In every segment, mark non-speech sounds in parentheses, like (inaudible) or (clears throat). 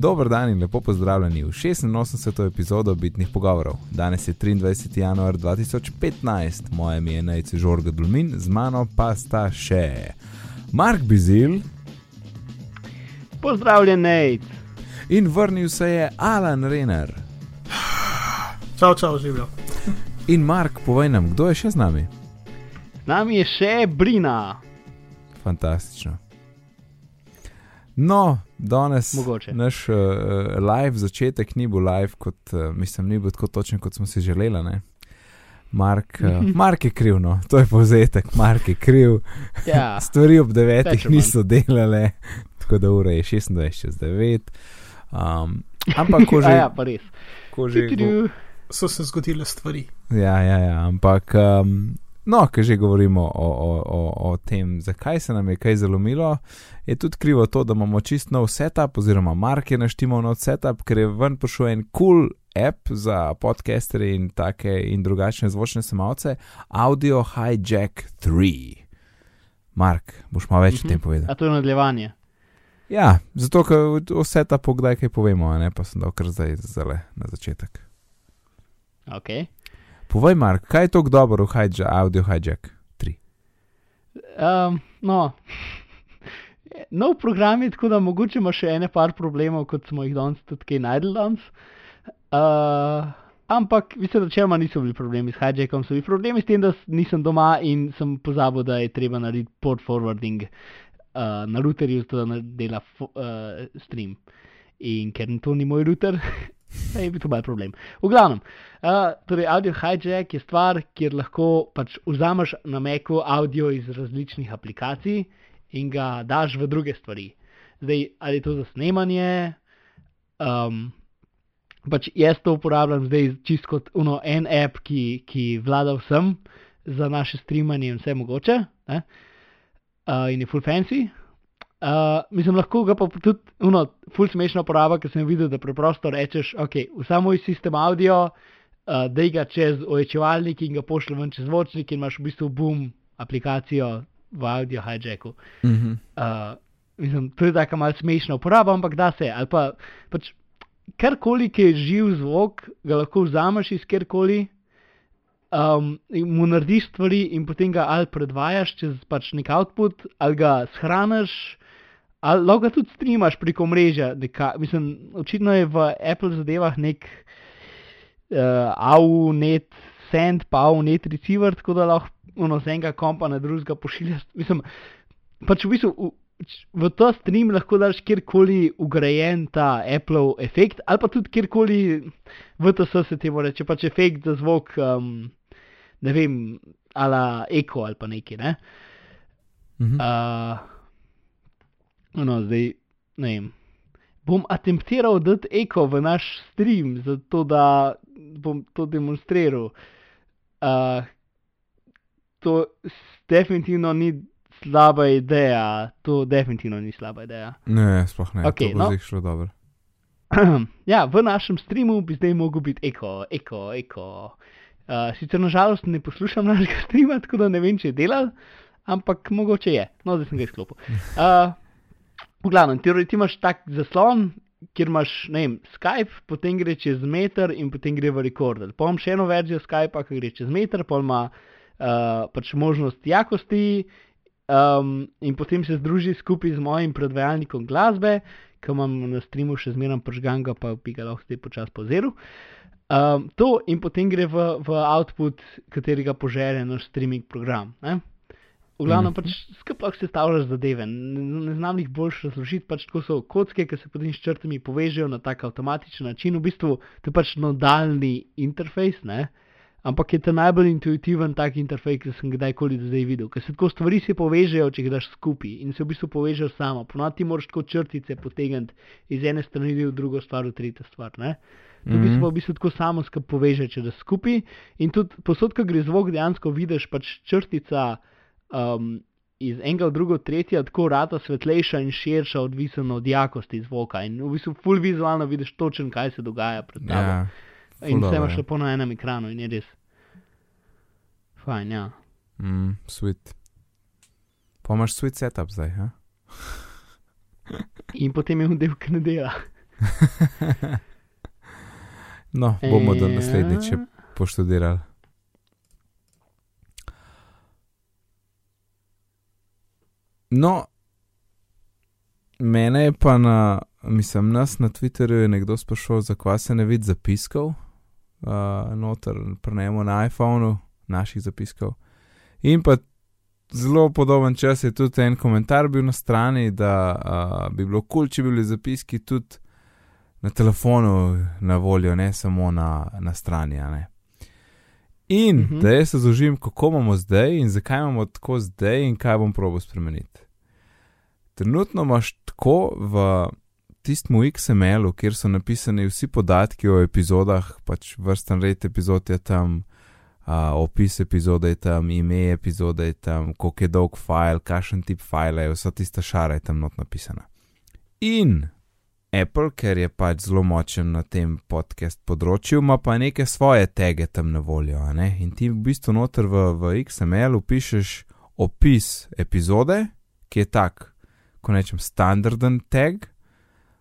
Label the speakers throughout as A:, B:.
A: Dober dan in lepo pozdravljeni v 86. epizodo Bitnih pogovorov. Danes je 23. januar 2015, moje ime je Najce Žorga Dulmin, z mano pa sta še Mark Bizil.
B: Pozdravljen, Nate.
A: In vrnil se je Alan Renner.
C: Čau, čau, živijo.
A: In Mark, povej nam, kdo je še z nami?
B: Z nami je še Brina.
A: Fantastično. No, danes
B: Mogoče.
A: naš uh, live začetek ni bil live, kot uh, mislim, ni bil tako točen, kot smo si želeli. Ne? Mark, uh, (laughs) Mark je kriv, no, to je povzetek, Mark je kriv.
B: Ja, (laughs)
A: Stvari ob devetih
B: manj.
A: niso delale, tako da ura je 26 čez 9. Um, ampak, ko (laughs) že,
B: ja, pa res.
A: ko že,
B: Tudu.
C: So se zgodile stvari.
A: Ja, ja, ja, ampak, um, no, ko že govorimo o, o, o, o tem, zakaj se nam je kaj zalomilo, je tudi krivo to, da imamo čist nov setup, oziroma Mark je naštimal nov setup, ker je ven prišel en kul cool app za podcasterje in take in drugačne zvočne semalce, Audio Hijack 3. Mark, boš malo več o tem povedal.
B: A to je nadaljevanje.
A: Ja, zato, ker o setupu kdaj kaj povemo, ne pa sem dal kar zdaj zale na začetek.
B: Okay.
A: Povej, Mark, kaj je tako dobro v hijack, Audio Hijack 3?
B: Um, no. Nov program je tako, da mogoče ima še ene par problemov, kot smo jih danes tudi kaj najdel danes. Uh, ampak, mislim, da čeloma niso bili problemi s hijackom, so bili problemi s tem, da nisem doma in sem pozabil, da je treba narediti port forwarding uh, na routerju, da dela uh, stream. In ker to ni moj router, (laughs) je bil to mal problem. V glavnem, uh, torej audio hijack je stvar, kjer lahko pač vzameš na Macu audio iz različnih aplikacij in ga daš v druge stvari. Zdaj, ali je to za snemanje, um, pač jaz to uporabljam zdaj čist kot uno, en app, ki, ki vlada vsem za naše streamanje in vse mogoče. Ne? Uh, in je full fancy. Uh, mislim, lahko ga pa tudi, uno, full smešna uporaba, ker sem videl, da preprosto rečeš, ok, vsa moj sistem audio, uh, da ga čez ojačevalnik in ga pošlje ven čez zvočnik in imaš v bistvu boom aplikacijo v audio hijacku.
A: Mhm.
B: Uh, mislim, to je tako malce smešna uporaba, ampak da se. Ali pa pač karkoli, ki je živ zvok, ga lahko vzameš iz kjerkoli, um, mu narediš stvari in potem ga ali predvajaš čez pač nek output, ali ga shraniš, ali lahko ga tudi streamaš preko mreže. Neka, mislim, očitno je v Apple zadevah nek uh, AUNET send, pa AUNET receiver, tako da lahko ono, z enega kompa na drugega pošiljaš. Mislim, pač v bistvu. V, V ta stream lahko daš kjerkoli ugrajen ta Apple efekt, ali pa tudi kjerkoli v to se temu reče, pač efekt za zvok, um, ne vem, ala eko ali pa neki. Ne?
A: Mhm.
B: Uh, no, zdaj ne vem. Bom attemptiral dati eko v naš stream, zato da bom to demonstriral. Uh, to definitivno ni slaba ideja, to definitivno ni slaba ideja.
A: Ne, sploh ne,
B: Okej,
A: to bo
B: no.
A: zdaj šlo dobro. (clears throat)
B: ja, v našem streamu bi zdaj mogel biti eko, eko, eko. Uh, sicer nažalost ne poslušam našega streama, tako da ne vem, če je delal, ampak mogoče je. No, zdaj sem ga izklopil. Uh, v glavnem, ti, ti imaš tak zaslon, kjer imaš, vem, Skype, potem gre čez meter in potem gre v rekorder. Imam še eno verzijo Skypa, ki gre čez meter, pa ima uh, pač možnost jakosti um, in potem se združi skupaj z mojim predvajalnikom glasbe, ki imam na streamu še zmeraj pržganga, pa bi ga lahko zdaj počasi poziral. Um, to in potem gre v, v output, katerega požere naš streaming program. Ne? V glavnem, pač skupaj sestavljaš zadeve, ne, ne znam jih boljš razložiti, pač tako so kocke, ki se potem s črtami povežejo na tak avtomatičen način, v bistvu to je pač nadaljni interfejs, ne? ampak je to najbolj intuitiven tak interfejs, ki sem kdajkoli do zdaj videl, ker se tako stvari se povežejo, če jih daš skupaj in se v bistvu povežejo samo. Ponavadi moraš tako črtice potegniti iz ene strani v drugo stvar, v tretjo stvar. Ne? To v bistvu, v bistvu tako samo skupaj poveže, če da skupaj. In tudi posod, ko gre zvok, dejansko vidiš pač črtica um, iz enega v drugo, tretja, tako rata svetlejša in širša, odvisno od jakosti zvoka. In v bistvu full vizualno vidiš točen, kaj se dogaja pred tabo.
A: Ja,
B: in vse imaš
A: ja.
B: lepo na enem ekranu in je res. Fajn, ja.
A: mm, sweet. Pa imaš sweet setup zdaj, ha?
B: In potem je un del, ki ne dela. (laughs)
A: No, bomo do naslednjič poštudirali. No, mene je pa na, mislim, nas na Twitterju je nekdo sprašal, zakaj se ne vidi zapiskov, uh, noter prenemo na iPhonu, naših zapiskov. In pa zelo podoben čas je tudi en komentar bil na strani, da uh, bi bilo kul, cool, če bi bili zapiski tudi na telefonu na voljo, ne samo na, na strani. In uh -huh. da jaz se zožim, kako imamo zdaj in zakaj imamo tako zdaj in kaj bom probo spremeniti. Trenutno imaš tako v tistem XML-u, kjer so napisani vsi podatki o epizodah, pač vrsten red epizod je tam, uh, opis epizode je tam, ime epizode je tam, koliko je dolg file, kakšen tip file je, vsa tista šara je tam not napisana. In Apple, ker je pač zelo močen na tem podcast področju, ima pa neke svoje tege tam na voljo. In ti v bistvu noter v, v XML pišeš opis epizode, ki je tak, ko rečem, standarden tag,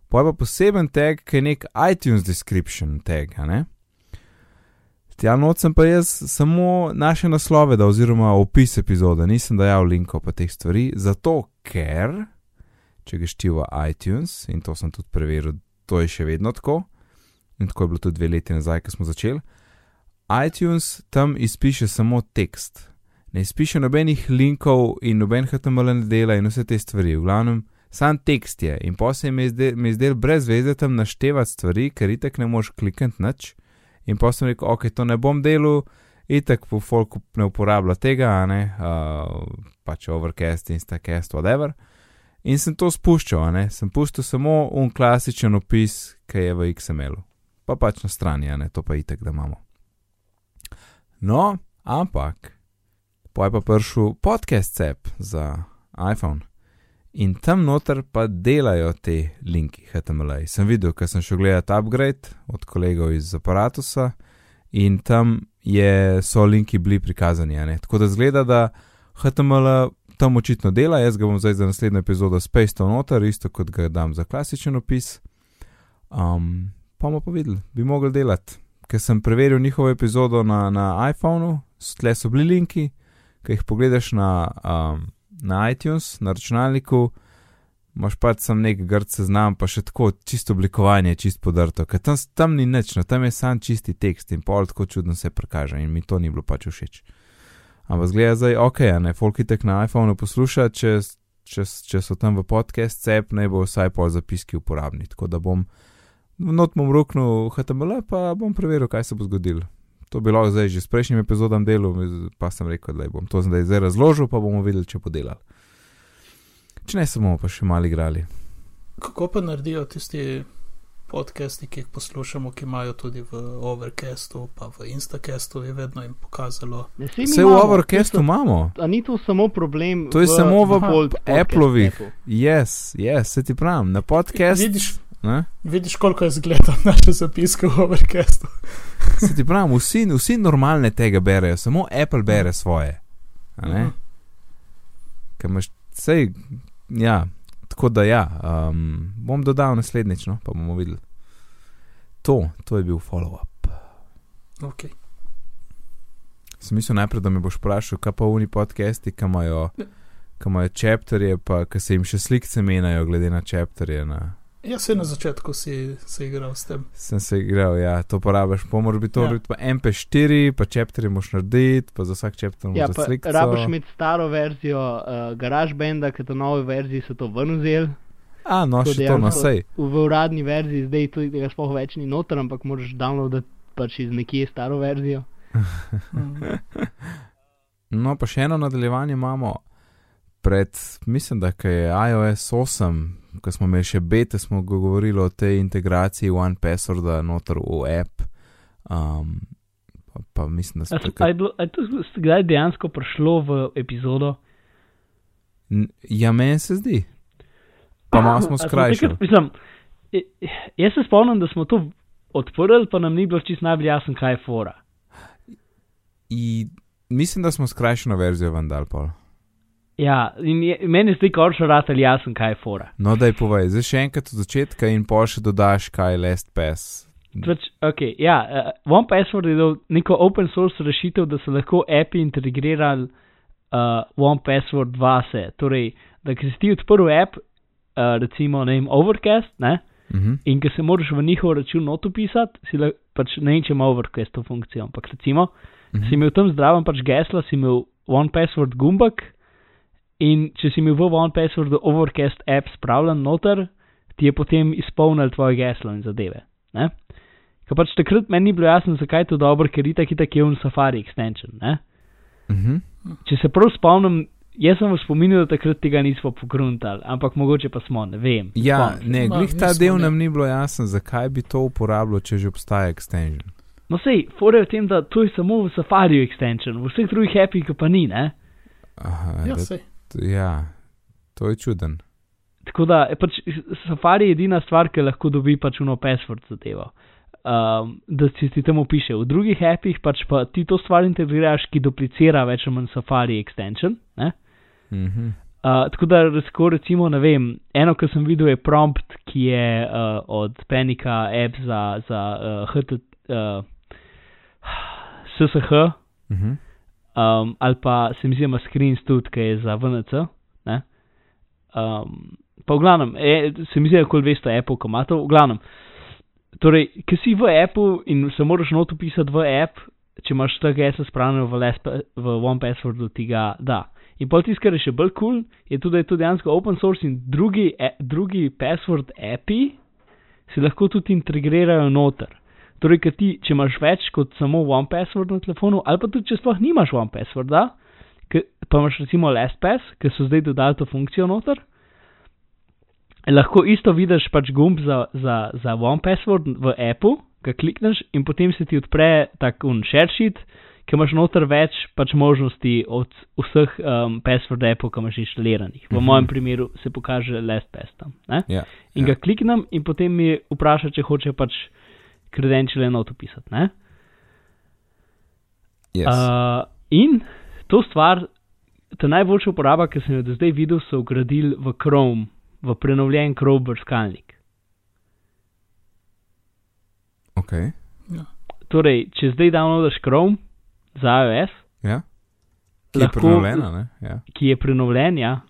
A: pa je pa poseben tag, ki je nek iTunes description tag. Tja nocem pa jaz samo naše naslove, da oziroma opis epizode, nisem dajal linkov pa teh stvari, zato ker če greš ti v iTunes, in to sem tudi preveril, to je še vedno tako, in tako je bilo tudi dve leti nazaj, ko smo začeli. iTunes tam izpiše samo tekst, ne izpiše nobenih linkov in noben HTML ne dela in vse te stvari, v glavnem, sam tekst je. In posebej mi je zdel brez veze tam naštevati stvari, ker itek ne moš klikati nič. In posebej sem rekel, ok, to ne bom delal, itek po folku ne uporablja tega, ne, uh, pač overcast, instacast, whatever. In sem to spuščal, ne? sem pustil samo un klasičen opis, ki je v XML-u, pa pač na strani, ne? to pa itek, da imamo. No, ampak, pa je pa prišel podcast app za iPhone in tam noter pa delajo te linki HTML. Sem videl, ker sem šel gledati upgrade od kolegov iz aparata in tam je, so linki bili prikazani. Tako da zgleda, da HTML tam očitno dela, jaz ga bom zdaj za naslednjo epizodo Space to noter, isto kot ga dam za klasičen opis. Um, pa bomo pa videli, bi mogli delati. Ker sem preveril njihovo epizodo na, na iPhonu, tle so bili linki, ki jih pogledaš na, um, na iTunes, na računalniku, imaš pač sam nek grd seznam, pa še tako čisto oblikovanje, čisto podrto, ker tam, tam ni nič, no tam je sam čisti tekst in pol tako čudno se prikaže in mi to ni bilo pač všeč. Ampak zgleda zdaj, ok, ne, folki tek na iPhonu posluša, če, če, če so tam v podcast, cep, naj bo vsaj pol zapiski uporabni. Tako da bom not bom ruknil HTML, pa bom preveril, kaj se bo zgodilo. To bi lahko zdaj že s prejšnjim epizodom delal, pa sem rekel, da bom to zdaj, zdaj razložil, pa bomo videli, če bo delal. Če ne, samo pa še mali igrali.
C: Kako pa naredijo tisti podcasti, ki jih poslušamo, ki imajo tudi v Overcastu, pa v Instacastu, je vedno jim pokazalo.
A: Vse v Overcastu imamo.
D: A ni to samo problem?
A: To je v, samo v Appleovih. Yes, yes, se ti pravim, na podcastu.
C: Vidiš, vidiš, koliko je zgleda (laughs) naše zapiske v Overcastu.
A: se ti pravim, vsi, vsi normalne tega berejo, samo Apple bere svoje. Mhm. Ker imaš, sej, ja. Tako da ja, um, bom dodal naslednjič, no, pa bomo videli. To, to je bil follow-up.
C: Ok.
A: Sem mislil najprej, da me boš vprašal, kaj pa oni podcasti, ki imajo, imajo čepterje, pa ki se jim še slikce menjajo, glede na čepterje. Na...
C: Ja, se na začetku si se igral s tem.
A: Sem se igral, ja, to porabiš, pa moraš biti to, ja. pa MP4, pa čepterje moš narediti, pa za vsak čepter moraš
D: ja,
A: slikati.
D: Rabiš imeti staro verzijo uh, GarageBanda, ker to nove verzije so to ven vzeli.
A: A, no, še to na sej.
D: V, uradni verziji zdaj to tega sploh več ni noter, ampak moraš downloadati pač iz nekje staro verzijo. (laughs)
A: no, pa še eno nadaljevanje imamo. Pred, mislim, da je iOS 8, ko smo imeli še bete, smo govorili o tej integraciji One Password noter v app. Um, pa, pa mislim, da
D: se to. Ali je to zdaj dejansko prišlo v epizodo?
A: N ja, meni se zdi. Pa malo smo skrajšali.
D: Mislim, jaz se spomnim, da smo to odprli, pa nam ni bilo čisto najbolj jasno, kaj je fora.
A: I, mislim, da smo skrajšano verzijo vendar pol.
D: Ja, in je, meni kot še rad ali jasen, kaj je fora.
A: No, daj povej, zdaj še enkrat od začetka in pol še dodaš, kaj je LastPass.
D: Pač, okay, ja, uh, OnePassword je dal neko open source rešitev, da se lahko api integrirali uh, OnePassword vase. Torej, da ki si ti odprl app, uh, recimo, ne vem, Overcast, ne?
A: Mhm.
D: in ki se moraš v njihov račun noto pisati, si la, pač ne vem, če ima Overcast to funkcijo, ampak recimo,
A: Mhm.
D: si imel tam zdraven pač geslo, si imel OnePassword gumbek in če si imel v OnePassword Overcast app spravljen noter, ti je potem izpolnil tvoje geslo in zadeve. Ne? Ker pač takrat meni ni bilo jasno, zakaj je to dobro, ker itak itak je un Safari extension. Ne?
A: Mhm.
D: Če se prav spomnim, jaz sem v spominu, da takrat tega nismo pogruntali, ampak mogoče pa smo, ne vem.
A: Ja,
D: Spomnim
A: ne, glih ta del
C: ne.
A: nam ni bilo jasen, zakaj bi to uporabljal, če že obstaja extension.
D: No, sej, fore je v tem, da to je samo v Safari extension, v vseh drugih appih pa ni, ne?
A: Aha,
C: Ja, sej.
A: Ja, to je čuden.
D: Tako da je pač Safari je edina stvar, ki lahko dobi pač uno password zadevo. Um, da si ti tam piše. V drugih appih pač pa ti to stvar integriraš, ki duplicira več ali manj Safari extension. Ne?
A: Mhm.
D: Uh, tako da lahko recimo, ne vem, eno, kar sem videl, je prompt, ki je uh, od Panika app za, za uh, HT, uh, SSH,
A: Mhm.
D: Um, ali pa se mi zdi, da ima screens tudi, ki je za VNC. Um, pa v glavnem, e, se mi zdi, da kol veste, Apple, ko ima to, v glavnem. Torej, ki si v Apple in se moraš not upisati v app, če imaš geslo spravljeno v, v OnePasswordu, ti ga da. In pol tisto, kar je še bolj kul, cool, je tudi, da je to dejansko open source in drugi, e, drugi password api si lahko tudi integrirajo noter. Torej, ker ti, če imaš več kot samo OnePassword na telefonu, ali pa tudi če sploh nimaš OnePassworda, ke- pa imaš recimo LastPass, ki so zdaj dodali to funkcijo noter, lahko isto vidiš pač gumb za, za, za OnePassword v Apple, ga klikneš in potem se ti odpre tak un share sheet, ki imaš noter več pač možnosti od vseh um, password appov, ki imaš inštaliranih. V
A: Mhm.
D: mojem primeru se pokaže LastPass tam. Ne?
A: Ja,
D: In
A: ja.
D: ga kliknem in potem mi vpraša, če hoče pač credentiale not upisati. Ne?
A: yes.
D: Uh, in to stvar, ta najboljša uporaba, ki sem jo do zdaj videl, so ugradili v Chrome, v prenovljen Chrome brskalnik.
A: ok.
D: Torej, če zdaj downloadaš Chrome za iOS,
A: Ja. Ki je
D: Lahko-
A: prenovljena, ne? Ja.
D: ki je prenovljen, ja,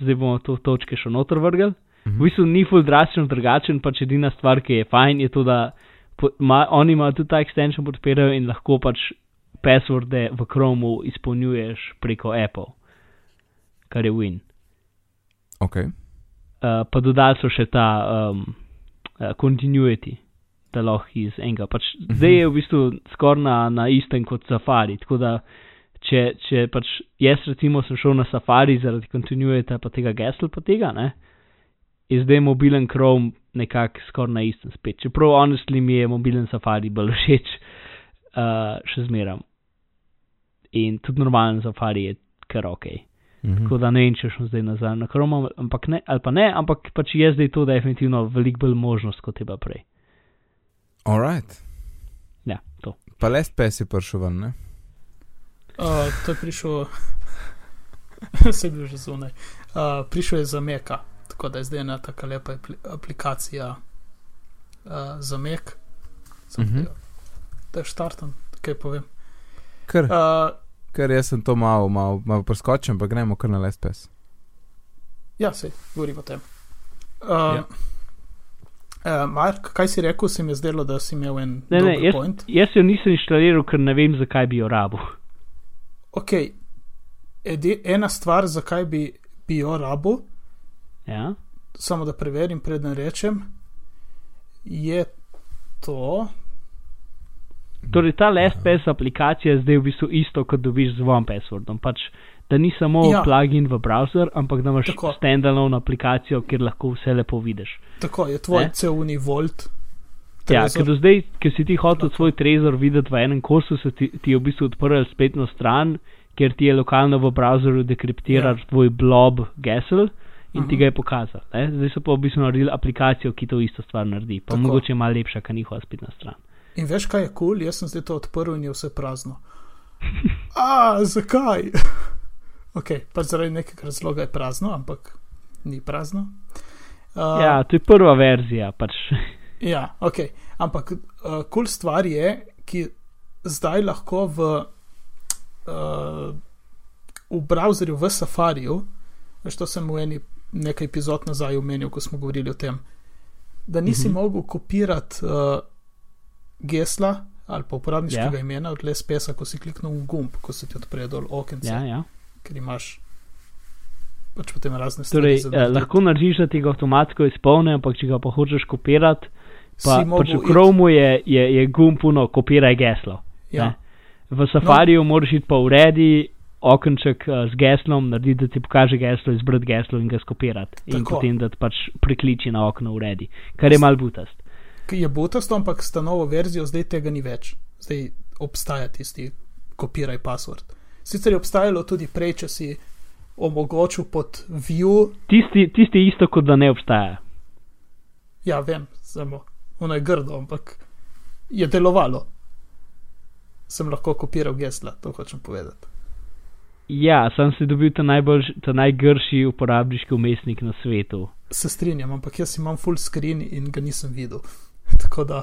D: zdaj bomo to točke še noter vrgli.
A: Mhm.
D: V bistvu ni full drastično drugačen, pač edina stvar, ki je fajn, je to, da po, ma, oni imajo tudi ta extension podpirajo in lahko pač passworde v Chromu izpolnjuješ preko Apple, kar je win.
A: Ok.
D: Uh, pa dodali so še ta um, uh, continuity, da lahko iz enega. Pač
A: Mhm.
D: zdaj je v bistvu skoraj na, na istem kot Safari. Tako da, če, če pač jaz recimo sem šel na Safari zaradi continuity pa tega gesla pa tega, ne, je zdaj mobilen Chrome nekako skoraj na istem spet. Čeprav honestly mi je mobilen Safari bolj (laughs) všeč, uh, še zmeram. In tudi normalen Safari je kar ok.
A: Mhm.
D: Tako da ne vem, če šel zdaj nazaj na Chrome, ampak ne, ali pa ne, ampak pač je zdaj to definitivno veliko bolj možnost, kot je bila prej.
A: Alright.
D: Ja, to.
A: Pa LastPass je prišel ven, ne?
C: Uh, to je prišel, (laughs) se je bil že zunaj. Uh, prišel je za Meka, tako da je zdaj ena tako lepa apli aplikacija uh, za Mek.
A: Mhm.
C: uh -huh. Da je štartan, kaj povem.
A: Ker,
C: Uh,
A: ker jaz sem to malo, malo, malo preskočen, pa gremo kar na LastPass.
C: ja, se govorimo o tem. Uh,
A: Ja.
C: Uh, Mark, kaj si rekel, se mi je zdelo, da si imel en
D: Ne, ne, jaz,
C: point.
D: jaz jo nisem inštaliral, ker ne vem, zakaj bi jo rabo.
C: Ok, edi, ena stvar, zakaj bi, bi jo rabo,
D: Ja?
C: samo da preverim, preden rečem, je to.
D: Torej, ta LastPass aplikacija je zdaj v bistvu isto, kot dobiš z OnePasswordom. Pač, da ni samo
C: Ja.
D: ja. plugin v browser, ampak da imaš
C: Tako.
D: standalone aplikacijo, kjer lahko vse lepo vidiš.
C: Tako je tvoj
D: Ne?
C: cevni volt.
D: Ja,
C: trezor.
D: ker do zdaj, ki si ti hotel svoj trezor videti v enem kosu, se ti, ti je v bistvu odprl spletno stran, kjer ti je lokalno v browserju dekriptiral ja. tvoj blob gesel in uh -huh. ti
C: Mhm.
D: ga je pokazal. Ne? Zdaj so pa v bistvu naredili aplikacijo, ki to isto stvar naredi, pa
C: Tako.
D: Mogoče malo lepša, kot njihova spletna stran.
C: In veš, kaj je kul, cool? jaz sem zdaj to odprl in je vse prazno. (laughs) A, zakaj? (laughs) Ok, pač zaradi nekega razloga je prazno, ampak ni prazno. Uh,
D: Ja, to je prva verzija. Pač. (laughs)
C: Ja, ok. Ampak kul uh, cool stvar je, ki zdaj lahko v, uh, v browserju, v Safariju, veš, to sem v eni nekaj epizod nazaj omenil, ko smo govorili o tem, da nisi
D: Mhm.
C: mogel kopirati uh, gesla ali pa uporabniškega
D: Ja.
C: imena od LSPS-a, ko si kliknil v gumb, ko se ti odpre dol okence,
D: Ja, ja.
C: ker imaš pač potem razne stvari.
D: Torej, eh, lahko narediš, da ti ga avtomatsko izpolni, ampak če ga pa hočeš kopirati, pa, pa
C: mogel
D: če v Chromu je, je, je gumb puno, kopiraj geslo.
C: Ja,
D: ne. V Safariju no. moraš iti pa uredi okenček uh, z geslom, narediti, da ti pokaže geslo, izbrati geslo in ga skopirati. In potem da ti pač prikliči na okno uredi, kar je mal butast.
C: ki je butasto, ampak sta novo verzijo, zdaj tega ni več. Zdaj obstaja tisti kopiraj password. Sicer je obstajalo tudi prej, če si omogočil pod view,
D: Tisti, tisti isto, kot da ne obstaja.
C: ja, vem, samo ono je grdo, ampak je delovalo. Sem lahko kopiral gesla, to hočem povedati.
D: Ja, sem si dobil ta, najboljš, ta najgrši uporabniški umestnik na svetu.
C: Se strinjam, ampak jaz imam full screen in ga nisem videl. (laughs) Tako da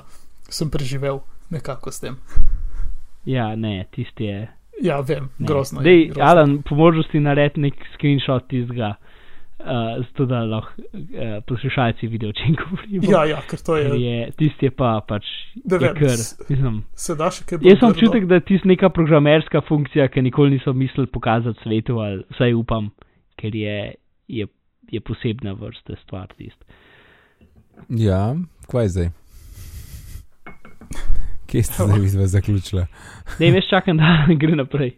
C: sem preživel nekako s tem. (laughs)
D: Ja, ne, tisti je.
C: Ja, vem,
D: Ne.
C: grozno.
D: Dej,
C: je, grozno.
D: Alan, po možnosti naredi nek screenshot tistega, uh, zato da lahko uh, poslušalci vidijo, o čem govorimo.
C: Ja, ja, ker to
D: Ker
C: je.
D: je, tisti je pa pač.
C: Da
D: Je
C: vem,
D: kar, mislim,
C: Se da še kaj bolj
D: jaz sem občutek, da je tisti neka programerska funkcija, ki nikoli niso mislili pokazati svetu, ali vsaj upam, ker je, je, je posebna vrsta stvar tisti.
A: Ja, kvaj zdaj? Kje ste zdaj vidva zaključila?
D: Ne, veš, čakam, da (laughs) gre naprej.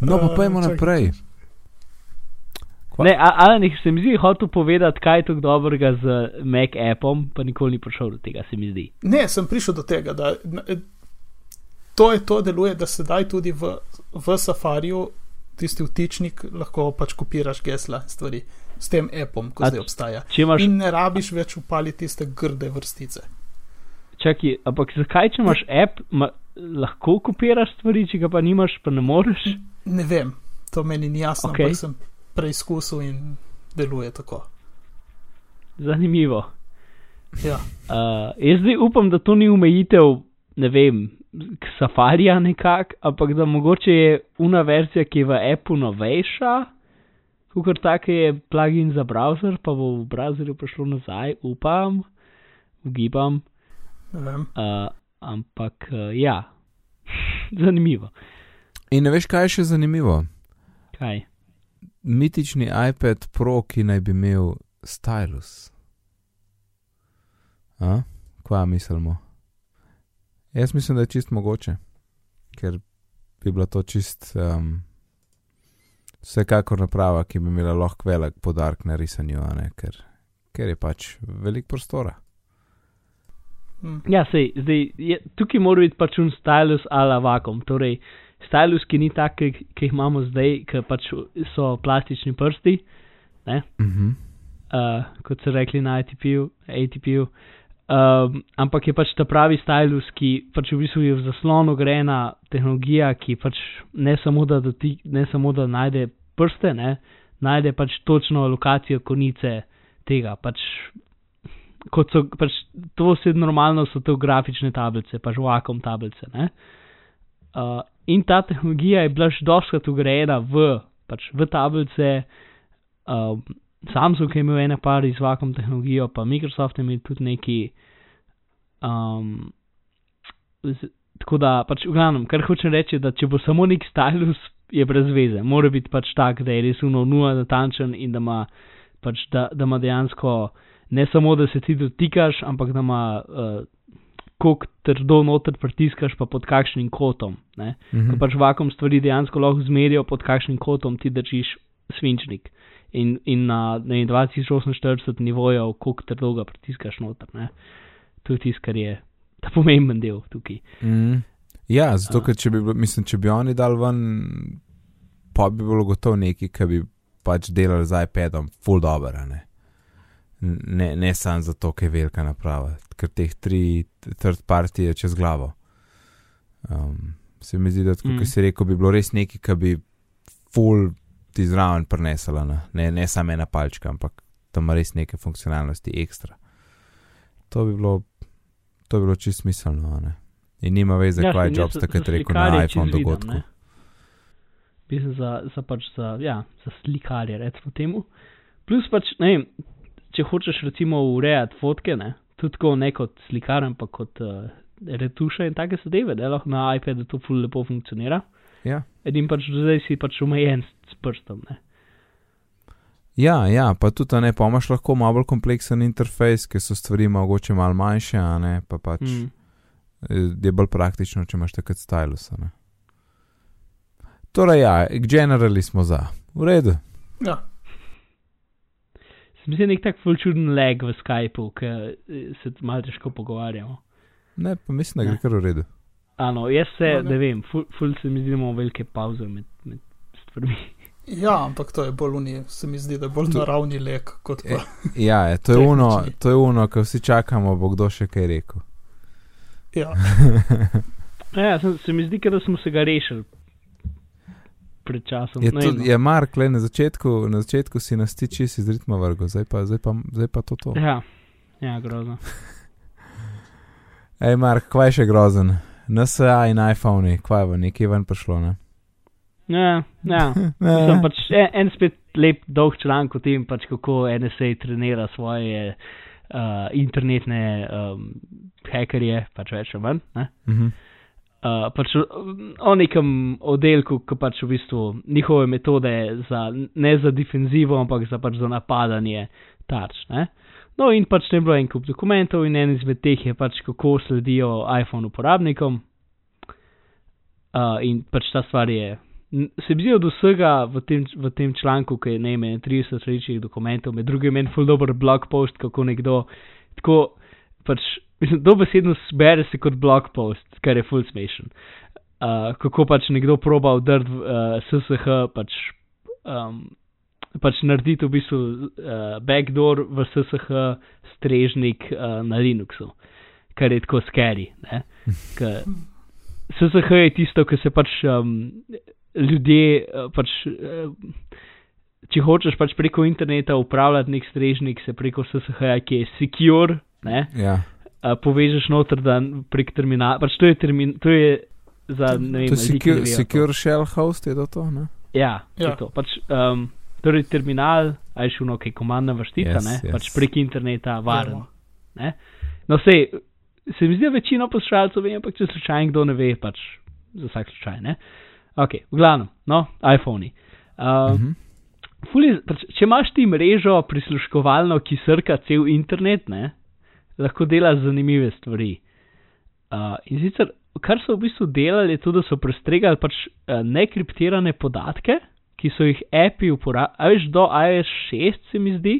A: No, pa pojmo
C: čakaj,
A: naprej. Kva-
D: Ne, a- Alan, jih se mi zdi hotel povedati, kaj je tako dobrega z Mac appom, pa nikoli ni prišel do tega, se mi zdi.
C: Ne, sem prišel do tega, da eh, to je to deluje, da sedaj tudi v, v Safariju tisti vtičnik lahko pač kopiraš gesla stvari s tem appom, ko
D: A
C: zdaj obstaja.
D: Imaš,
C: In ne rabiš več upali tiste grde vrstice.
D: čakaj, ampak zakaj, če imaš app, ma, lahko kopiraš stvari, če ga pa nimaš, pa ne moreš?
C: Ne vem, to meni ni jasno, okay. ampak sem preizkusil in deluje tako.
D: Zanimivo.
C: Ja,
D: Uh, jaz zdaj upam, da to ni omejitev, ne vem, k safarija nekako, ampak da mogoče je una verzija, ki je v appu novejša, kot tako je plugin za browser, pa bo v browserju prišlo nazaj, upam, ugibam,
C: ne vem.
D: uh, ampak uh, ja, (laughs) zanimivo.
A: In ne veš, kaj je še zanimivo?
D: Kaj?
A: Mitični iPad Pro, ki naj bi imel stylus. A? Kva mislimo? Jaz mislim, da je čist mogoče, ker bi bila to čist um, vsekakor naprava, ki bi imela lahko velik podarek na risanju, a ne, ker, ker je pač velik prostora.
C: Hm.
D: Ja, sej, zdaj, je, tukaj mora biti pač un stylus ala vakum. Torej, stylus, ki ni tak, ki, ki jih imamo zdaj, ki pač so plastični prsti,
A: Mhm.
D: uh, kot so rekli na ATP-ju. ATP-ju. Um, ampak je pač ta pravi stylus, ki pač v bistvu je v zaslonu grena tehnologija, ki pač ne samo da, dotik, ne samo da najde prste, ne, najde pač točno lokacijo konice tega. Pač, kot so, pač, to vse normalno so to grafične tablice, pač vakum tablice. Ne. Uh, in ta tehnologija je bila že doskrat ugrajena v, pač, v tablice. Um, Samsung je imel ene par z vakum tehnologijo, pa Microsoft je imel tudi neki. Um, z, tako da, pač v glavnem, kar hočem reči, da če bo samo nek stylus, je brez veze. Mora biti pač tak, da je res uno nula natančen in da ima, pač, da, da dejansko ne samo, da se ti dotikaš, ampak da ima. Uh, Kako trdo noter pritiskaš, pa pod kakšnim kotom. Ne?
A: Mhm.
D: Ko pač vakum stvari dejansko lahko zmerijo, pod kakšnim kotom ti držiš svinčnik. In, in na ne, vem, 2048 nivojev, koliko trdo ga pritiskaš noter. Ne? To je tisto, kar je ta pomemben del tukaj.
A: Mm. Ja, zato
D: A.
A: ker če bi, mislim, če bi oni dal ven, pa bi bilo gotovo neki, ki bi pač delali z iPadom, full dobro, ne. Ne, samo zato, ker je velika naprava, ker teh tri third party je čez glavo. Um, se mi zdi, da tako,
D: Mm.
A: kot si rekel, bi bilo res neki, ki bi full ti zraven prenesla, ne, ne, ne samo ena palčka, ampak tam res neke funkcionalnosti ekstra. To bi bilo, to bi bilo čist smiselno, a ne. In nima veze,
D: Ja,
A: kaj je Jobs takrat rekel na iPhone dogodku.
D: ne. Mislim, za, za, pač za, ja, za slikarje, recimo temu. Plus pač, ne vem, če hočeš recimo urejati fotke, ne, tudi tako ne kot slikar, ampak kot uh, retuša in take zadeve, da lahko na iPadu to ful lepo funkcionira.
A: Ja.
D: Edin pač do zdaj si pač omejen s, s prstom, ne.
A: Ja, ja, pa tudi, ne, pa imaš lahko malo bolj kompleksen interfejs, ker so stvari mogoče malo manjše, a ne, pa pač mm.
D: Mm.
A: je bolj praktično, če imaš takrat stylus, a ne. Torej, ja, generali smo za. V redu.
C: Ja,
D: Se mi zdi nek tak ful čuden lag v Skypu, ker se malo težko pogovarjamo.
A: Ne, pa mislim, da gre kar v redu.
D: Ano, jaz se,
C: No, ne.
D: ne vem, ful, ful se mi zdi, da imamo velike pauze med, med stvarmi. (laughs)
C: ja, ampak to je bolj unij, se mi zdi, da je bolj
A: To-
C: naravni lek kot pa.
A: Ja, je, to je uno, to je uno, ko vsi čakamo, bo kdo še kaj rekel.
C: Ja, (laughs)
D: Ja, se, se mi zdi, da smo se ga rešili pred časom.
A: Je,
D: vem,
A: tudi,
D: no.
A: je Mark, le na začetku, na začetku si nas ti čist iz ritma vrgo, zdaj pa, zdaj pa, zdaj pa to to.
D: Ja, ja, grozno. (laughs)
A: Ej, Mark, kva je še grozen? NSA in iPhone, kva je v nekaj ven prišlo, ne?
D: Ja, ja. Sem pač en, en spet lep dolg članek o tem, pač kako NSA trenira svoje uh, internetne um, hekerje, pač več ali manj. Ne?
A: Mhm.
D: Uh, pač um, o nekem oddelku, ki pač v bistvu njihove metode za, ne za defenzivo, ampak za pač za napadanje tarč. Ne? No, in pač tam je bilo en kup dokumentov, in en izmed teh je pač kako sledijo iPhone uporabnikom. Uh, in pač ta stvar je. Se mi zdi od vsega v tem, v tem članku, ki je ne imen 30 različnih dokumentov, med drugim en full dober blog post, kako nekdo tako pač, mislim, dobesedno zbere se kot blog post, kar je full smešen. Uh, kako pač nekdo proba vdrt v uh, SSH, pač, um, pač narediti v bistvu uh, backdoor v SSH strežnik uh, na Linuxu, kar je tako scary. SSH je tisto, ki se pač um, ljudje, uh, pač, uh, če hočeš pač preko interneta upravljati nek strežnik, se preko SSH, ki je secure, ne,
A: Ja,
D: uh, povežeš noter, da prek terminala. Pač to je, termin, to je za ne vem,
A: to je secure,
D: ne
A: secure shell host, je to to, ne?
D: Ja, ja.
C: Ja.
D: to. Pač, um, torej, terminal, aj šuno, ki je komandna vrštica,
A: Yes,
D: yes,
A: yes.
D: pač prek interneta varen. Ne? No, sej, se mi zdi, da večina poslušalcev ve, ampak če slučajno kdo ne ve, pač za vsak slučaj. Ne? Ok, v glavnem, no, iPhone. Uh,
A: Mhm.
D: Fuli, pač, če imaš ti mrežo prisluškovalno, ki srka cel internet, ne, lahko delaš zanimive stvari. Uh, in sicer, kar so v bistvu delali, je to, da so prestregali pač uh, nekriptirane podatke, ki so jih api uporabljali. A veš, do iOS 6 se mi zdi,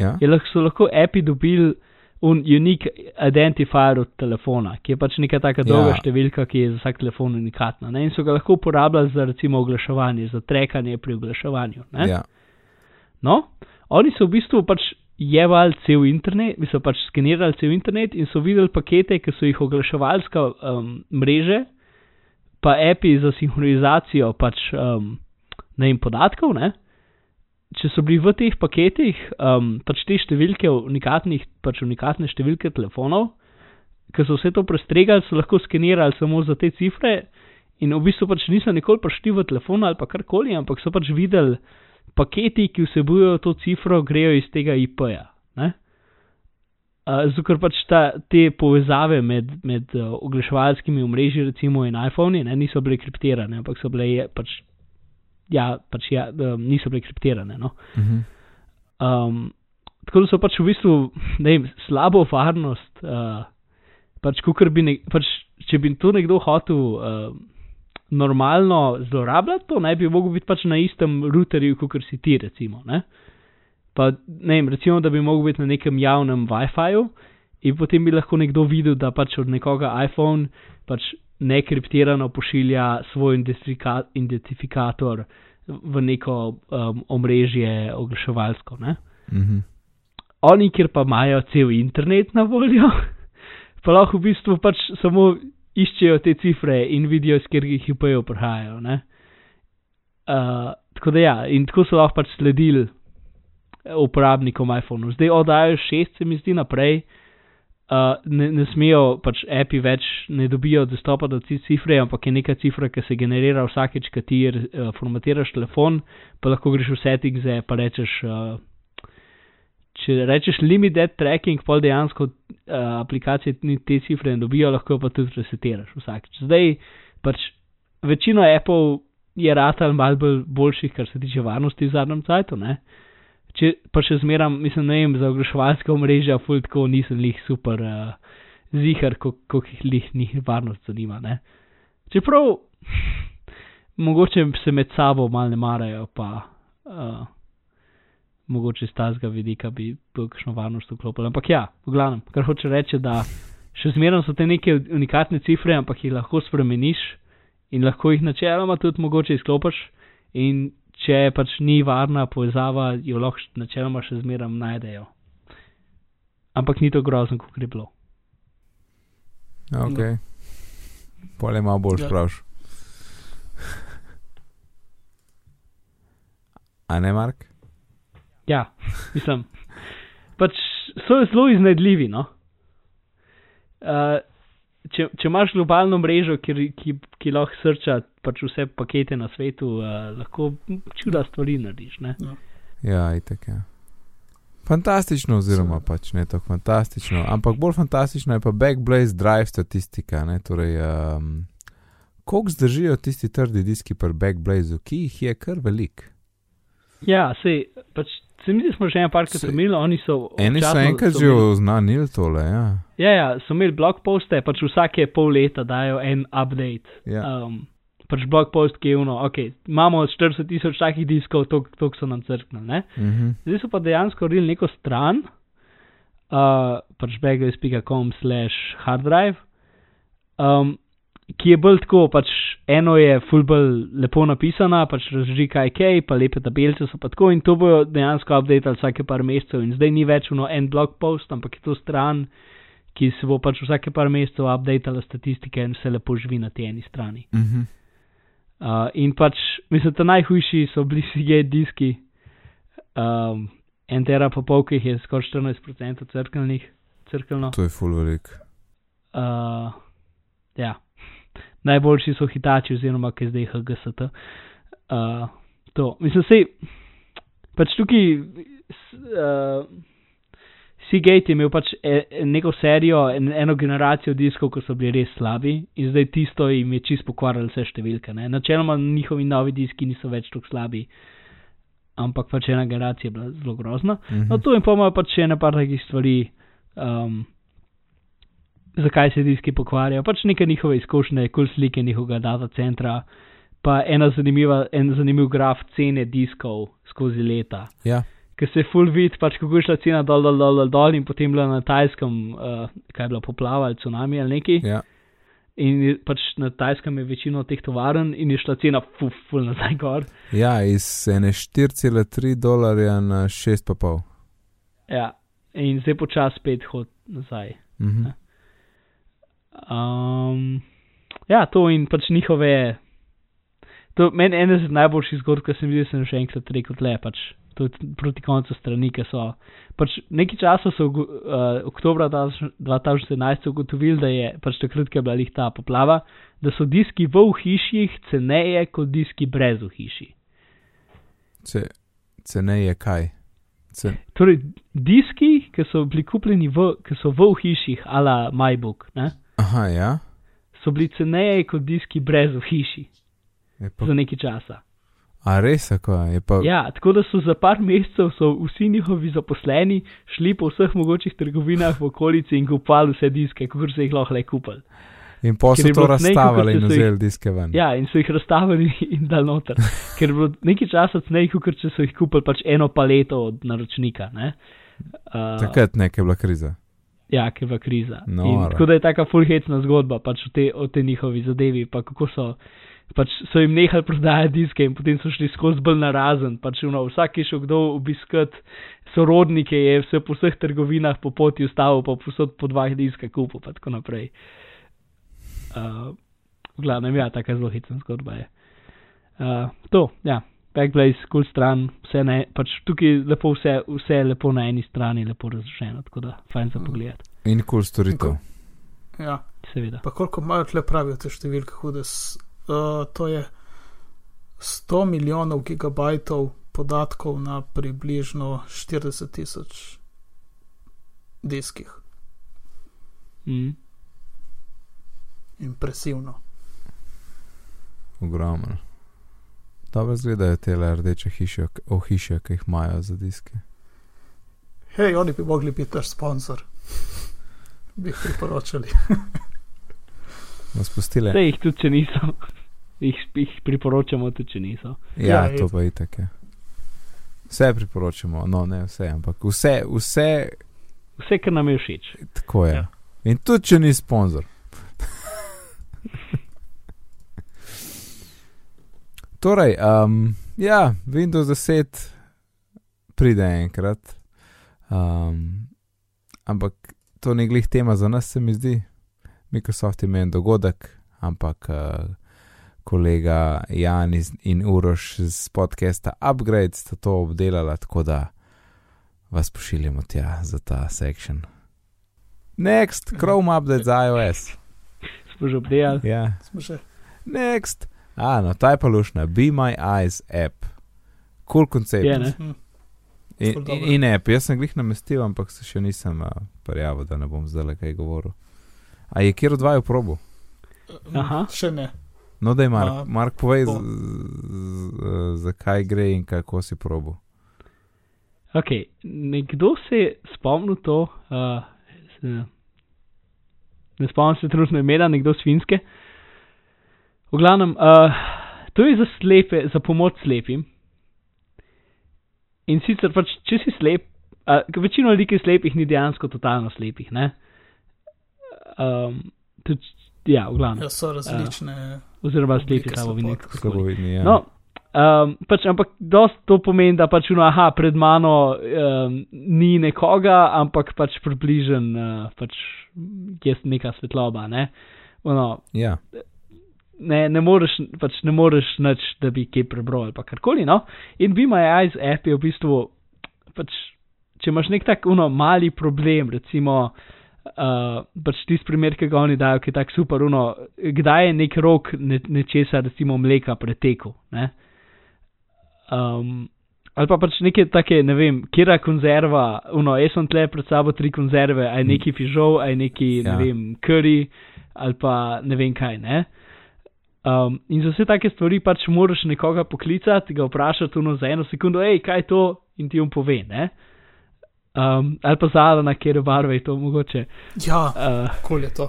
A: Ja,
D: je lahko, so lahko api dobili un unique identifier od telefona, ki je pač neka taka dolga
A: Ja.
D: številka, ki je za vsak telefon unikatna. Ne? In so ga lahko uporabljali za recimo oglaševanje, za trekanje pri oglaševanju. Ne?
A: ja.
D: No, oni so v bistvu pač jevali cel internet, so pač skenirali cel internet in so videli pakete, ki so jih oglaševalska um, mreže, pa api za sinhronizacijo pač um, ne vem, podatkov. Ne? Če so bili v teh paketih um, pač te številke, unikatnih, pač unikatne številke telefonov, ki so vse to prestregali, so lahko skenirali samo za te cifre. In v bistvu pač niso nikoli prišli v telefon ali pa karkoli, ampak so pač videli, paketi, ki vsebujejo to cifro, grejo iz tega IP-ja. Uh, Zato, pač ta, te povezave med, med uh, oglaševalskimi omrežji, recimo in iPhoni, ne, niso bile kriptirane, ampak so bile je, pač, ja, pač ja, um, niso bile kriptirane. No.
A: Mhm.
D: Um, tako da so pač v bistvu vem, slabo varnost. Uh, pač, bi ne, pač, če bi to nekdo hotel uh, normalno zlorabljati, to ne bi mogel biti pač na istem routerju, kot si ti, recimo. Ne? Pa ne vem, recimo, da bi mogel biti na nekem javnem WiFi-ju in potem bi lahko nekdo videl, da pač od nekoga iPhone pač nekriptirano pošilja svoj identifika identifikator v neko um, omrežje oglaševalsko. Ne?
A: Mhm.
D: Oni, kjer pa imajo cel internet na voljo, (laughs) pa lahko v bistvu pač samo iščejo te cifre in vidijo, iz katerih IP-jev prihajajo. ne. Uh, tako da ja, in tako so lahko pač sledili eh, uporabnikom iPhonu. Zdaj od iOS 6 se mi zdi naprej. Uh, ne, ne smejo pač api več, ne dobijo dostopa do te cifre, ampak je neka cifra, ki se generira vsakeč, ko ti uh, formatiraš telefon, pa lahko greš v settinge, pa rečeš, uh, če rečeš limited tracking, pol dejansko uh, aplikacije te cifre ne dobijo, lahko pa tudi resetiraš vsakeč. Zdaj pač večino Apple je ratal mal bolj boljših, kar se tiče varnosti v zadnjem cajtu, ne. Če pa še zmeram, mislim, ne vem, za oglaševalska omrežja, ful tako nisem lih super uh, zihar, koliko jih lih njih varnost zanima, ne. Čeprav (laughs) mogoče se med sabo mal ne marajo, pa uh, mogoče z tazga vidika bi bilo kakšno varnost vklopilo. Ampak ja, v glavnem, kar hoče reči, da še zmeram so te neke unikatne cifre, ampak jih lahko spremeniš in lahko jih načeloma tudi mogoče izklopiš in če pač ni varna povezava, jo lahko načeloma še zmeram najdejo. Ampak ni to grozno, kot je bilo.
A: Ok. Pole malo bolj
C: Ja.
A: spraš. (laughs) A ne, Mark?
D: Ja, mislim. Pač so zelo iznajdljivi. No? Uh, če, če imaš globalno mrežo, ki, ki, ki lahko srča pač vse pakete na svetu, uh, lahko čuda stvari narediš. Ne?
A: Ja, itek je. Fantastično, oziroma pač ne tako fantastično, ampak bolj fantastično je pa Backblaze Drive statistika. Ne? Torej, um, koliko zdržijo tisti trdi diski pri Backblazu, ki jih je kar velik.
D: Ja, sej, pač, se mi zdi, smo že en parkrat imeli, oni so.
A: Eni so enkrat že oznanili tole. Ja.
D: Ja, ja, so imeli blog poste, pač vsake pol leta dajo en update.
A: Ja.
D: Um, pač blog post, ki je uno, ok, imamo 40 tisoč takih diskov, to so nam crknili. ne.
A: Mhm.
D: Zdaj so pa dejansko naredili neko stran, uh, pač baggles.com slash harddrive, um, ki je bolj tako, pač eno je full bolj lepo napisana, pač razloži kaj kaj, pa lepe tabelice so pa tako in to bojo dejansko updateali vsake par mesecev in zdaj ni več uno en blog post, ampak je to stran, ki se bo pač vsake par mesecev updateala statistike in vse lepo živi na tej eni strani.
A: Mhm.
D: Uh, in pač, mislim, da najhujši so bili (laughs) Seagate diski, um, en tera pa pol, ki jih je skoraj 14% crkvenih.
A: To je full velik.
D: Uh, ja, najboljši so hitači, oziroma ki je zdaj HGST. Uh, to, mislim, sej, pač tukaj. Uh, Seagate je imel pač e, neko serijo, en, eno generacijo diskov, ki so bili res slabi, in zdaj tisto jim je čist pokvarilo vse številke. Ne? Načeloma njihovi novi diski niso več tako slabi, ampak pač ena generacija je bila zelo grozna.
A: Mhm.
D: No, to in pa imajo pač še ene par takih stvari, um, zakaj se diski pokvarjajo. Pač neke njihove izkušnje, kul slike njihovega data centra, pa ena zanimiva, en zanimiv graf cene diskov skozi leta.
A: Ja.
D: Ker se full vid, pač kako je šla cena dol, dol, dol, dol, dol in potem bila na tajskem, uh, kaj je bila poplava ali tsunami ali neki.
A: Ja.
D: In je pač na tajskem je večino teh tovaren in je šla cena full, full nazaj gor.
A: ja, iz ene 4,3 dolarja na 6,5.
D: Ja, in zdaj počasi spet hod nazaj.
A: Mhm.
D: Um, ja, to in pač njihove. To meni ena izmed najboljših zgodb, ki sem jih videl, sem že enkrat rekel, tle pač. To je proti koncu strani, ki so. Pač nekaj časa so uh, oktobra 2011 ugotovili, da je pač takrat, ko je bila lih ta poplava, da so diski v hiših ceneje kot diski brez v hiši.
A: Ce, ceneje kaj? Ce,
D: Torej, diski, ki so bili kupljeni v, ki so v hiših, ala MyBook, ne,
A: aha, ja.
D: so bili ceneje kot diski brez v hiši
A: pa,
D: za nekaj časa.
A: a res, ako je pa.
D: Ja, tako da so za par mesecev vsi njihovi zaposleni šli po vseh mogočih trgovinah v okolici in kupovali vse diske, kot so jih lahko le kupili.
A: In
D: ker
A: so to razstavili in vzeli diske ven.
D: Ja, in so jih razstavili (laughs) in dal noter. Ker je bilo nekaj časa cenej, kot če so jih kupili pač eno paleto od naročnika. Ne? Uh,
A: Takrat nekaj je bila kriza.
D: Ja, bila kriza. In
A: Noro.
D: Tako da je taka fulhecna zgodba pač o tej te njihovi zadevi, pa kako so. Pač so jim nehali prodajati diske in potem so šli skozi bolj narazen. Pač, no, vsak je šel kdo obiskat sorodnike, je vse po vseh trgovinah po poti ustavil, pa posod po dva diska kupil, pa tako naprej. Uh, v glavnem, ja, taka zelo hecna zgodba je. Uh, to, ja. Backblaze, kul stran, vse ne, pač tukaj lepo vse, vse je lepo na eni strani, lepo razloženo, tako da fajn za
C: Mm.
D: pogled,
A: In kul cool storitev.
C: Ja,
D: seveda.
C: pa koliko imajo tle pravijo te številke hude. S- Uh, to je 100 milijonov gigabajtov podatkov na približno 40 tisoč diskih.
D: Mm.
C: Impresivno.
A: Ogromno. Dobro izgledajo te rdeče hiše, ohišja, ki jih imajo za diske.
C: Hej, oni bi mogli biti naš sponsor. Bi jih priporočali. (laughs)
A: Smo spustili.
D: Vse jih tudi, če niso, jih, jih priporočamo tudi, če niso.
A: Ja,
C: Ja,
A: to
C: je.
A: pa je tako. Vse priporočamo, no ne vse, ampak vse, vse
D: Vse, kar nam je všeč.
A: tako je.
C: Ja.
A: In tudi, če ni sponzor. Torej, um, ja, Windows 10 pride enkrat, um, ampak to ni glih tema za nas, se mi zdi. Microsoft ima en dogodek, ampak uh, kolega Jan iz, in Uroš z podcasta Upgrade sta to obdelala, tako da vas pošiljamo tja za ta sektion. Next, Chrome update za iOS.
D: Smo že obdelali.
A: Ja,
C: Smo že.
A: next. A, no, ta je pa lušna, Be My Eyes app. Cool koncept.
D: Je, ne?
C: Hm.
A: In, in, in app, jaz sem glih namestil, ampak se še nisem uh, prijavil, da ne bom zdaj le kaj govoril. A je kjer odvajal probo?
D: Aha.
C: Še ne.
A: No, da je Mark,
C: A,
A: Mark povej,
C: bo.
A: zakaj gre in kako si probo.
D: Ok, nekdo se je spomnil to, uh, s- ne spomnim se trenutno imena, nekdo svinske. V glavnem, uh, to je za slepe, za pomoč slepim. In sicer pač, če si slep, uh, večino ljudi, ki je slepih, ni dejansko totalno slepih, ne? Um, tudi, ja, v glavnem.
C: Ja, so različne.
D: Oziroma
C: oblike
D: slepi samo vidni.
A: Slabo vidni, ja.
D: No, um, pač, ampak dost to pomeni, da pač uno, aha, pred mano um, ni nekoga, ampak pač približen, uh, pač je neka svetloba, ne. Uno,
A: ja.
D: Ne, ne moreš, pač ne moreš nič, da bi kaj prebral ali karkoli, no. In Be My Eyes app je v bistvu, pač, če imaš nek tak uno mali problem, recimo, uh, pač tisti primer, ki ga oni dajo, ki je tak super, uno, kdaj je nek rok ne, nečesa, recimo mleka pretekel, ne. Um, ali pa pač neke take, ne vem, kera konzerva, uno, jaz sem tle pred sabo tri konzerve, aj neki fižol, aj neki, ja. Ne vem, curry, ali pa ne vem kaj, ne. Um, in za vse take stvari pač moraš nekoga poklicati, ga vprašati uno za eno sekundo, hej, kaj je to, in ti jim pove, ne. Um, ali pa zadnja, na kjer barve je to mogoče.
C: Ja,
D: Uh,
C: kol je to.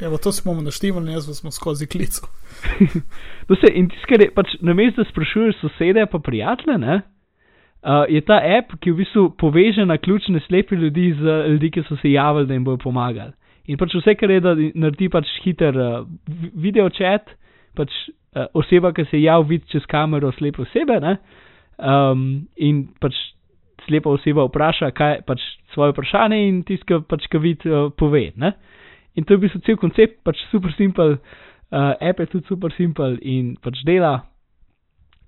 C: Evo, to smo naštivali, jaz smo skozi klico. (laughs)
D: No, se, in tisto, kar je pač namesto, da sprašuješ sosede, pa prijatelje, ne, uh, je ta app, ki v bistvu poveže na ključne slepe ljudi z ljudi, ki so se javili, da jim bojo pomagali. In pač vse, kar je, da naredi pač hiter uh, video chat, pač uh, oseba, ki se javi, vidi čez kamero slepe osebe, ne, um, in pač slepa oseba vpraša, kaj pač svoje vprašanje in tisto, ki pač ki vidi, uh, pove. Ne. In to je v bistvu cel koncept, pač super simpel. Uh, app je tudi super simpel in pač dela.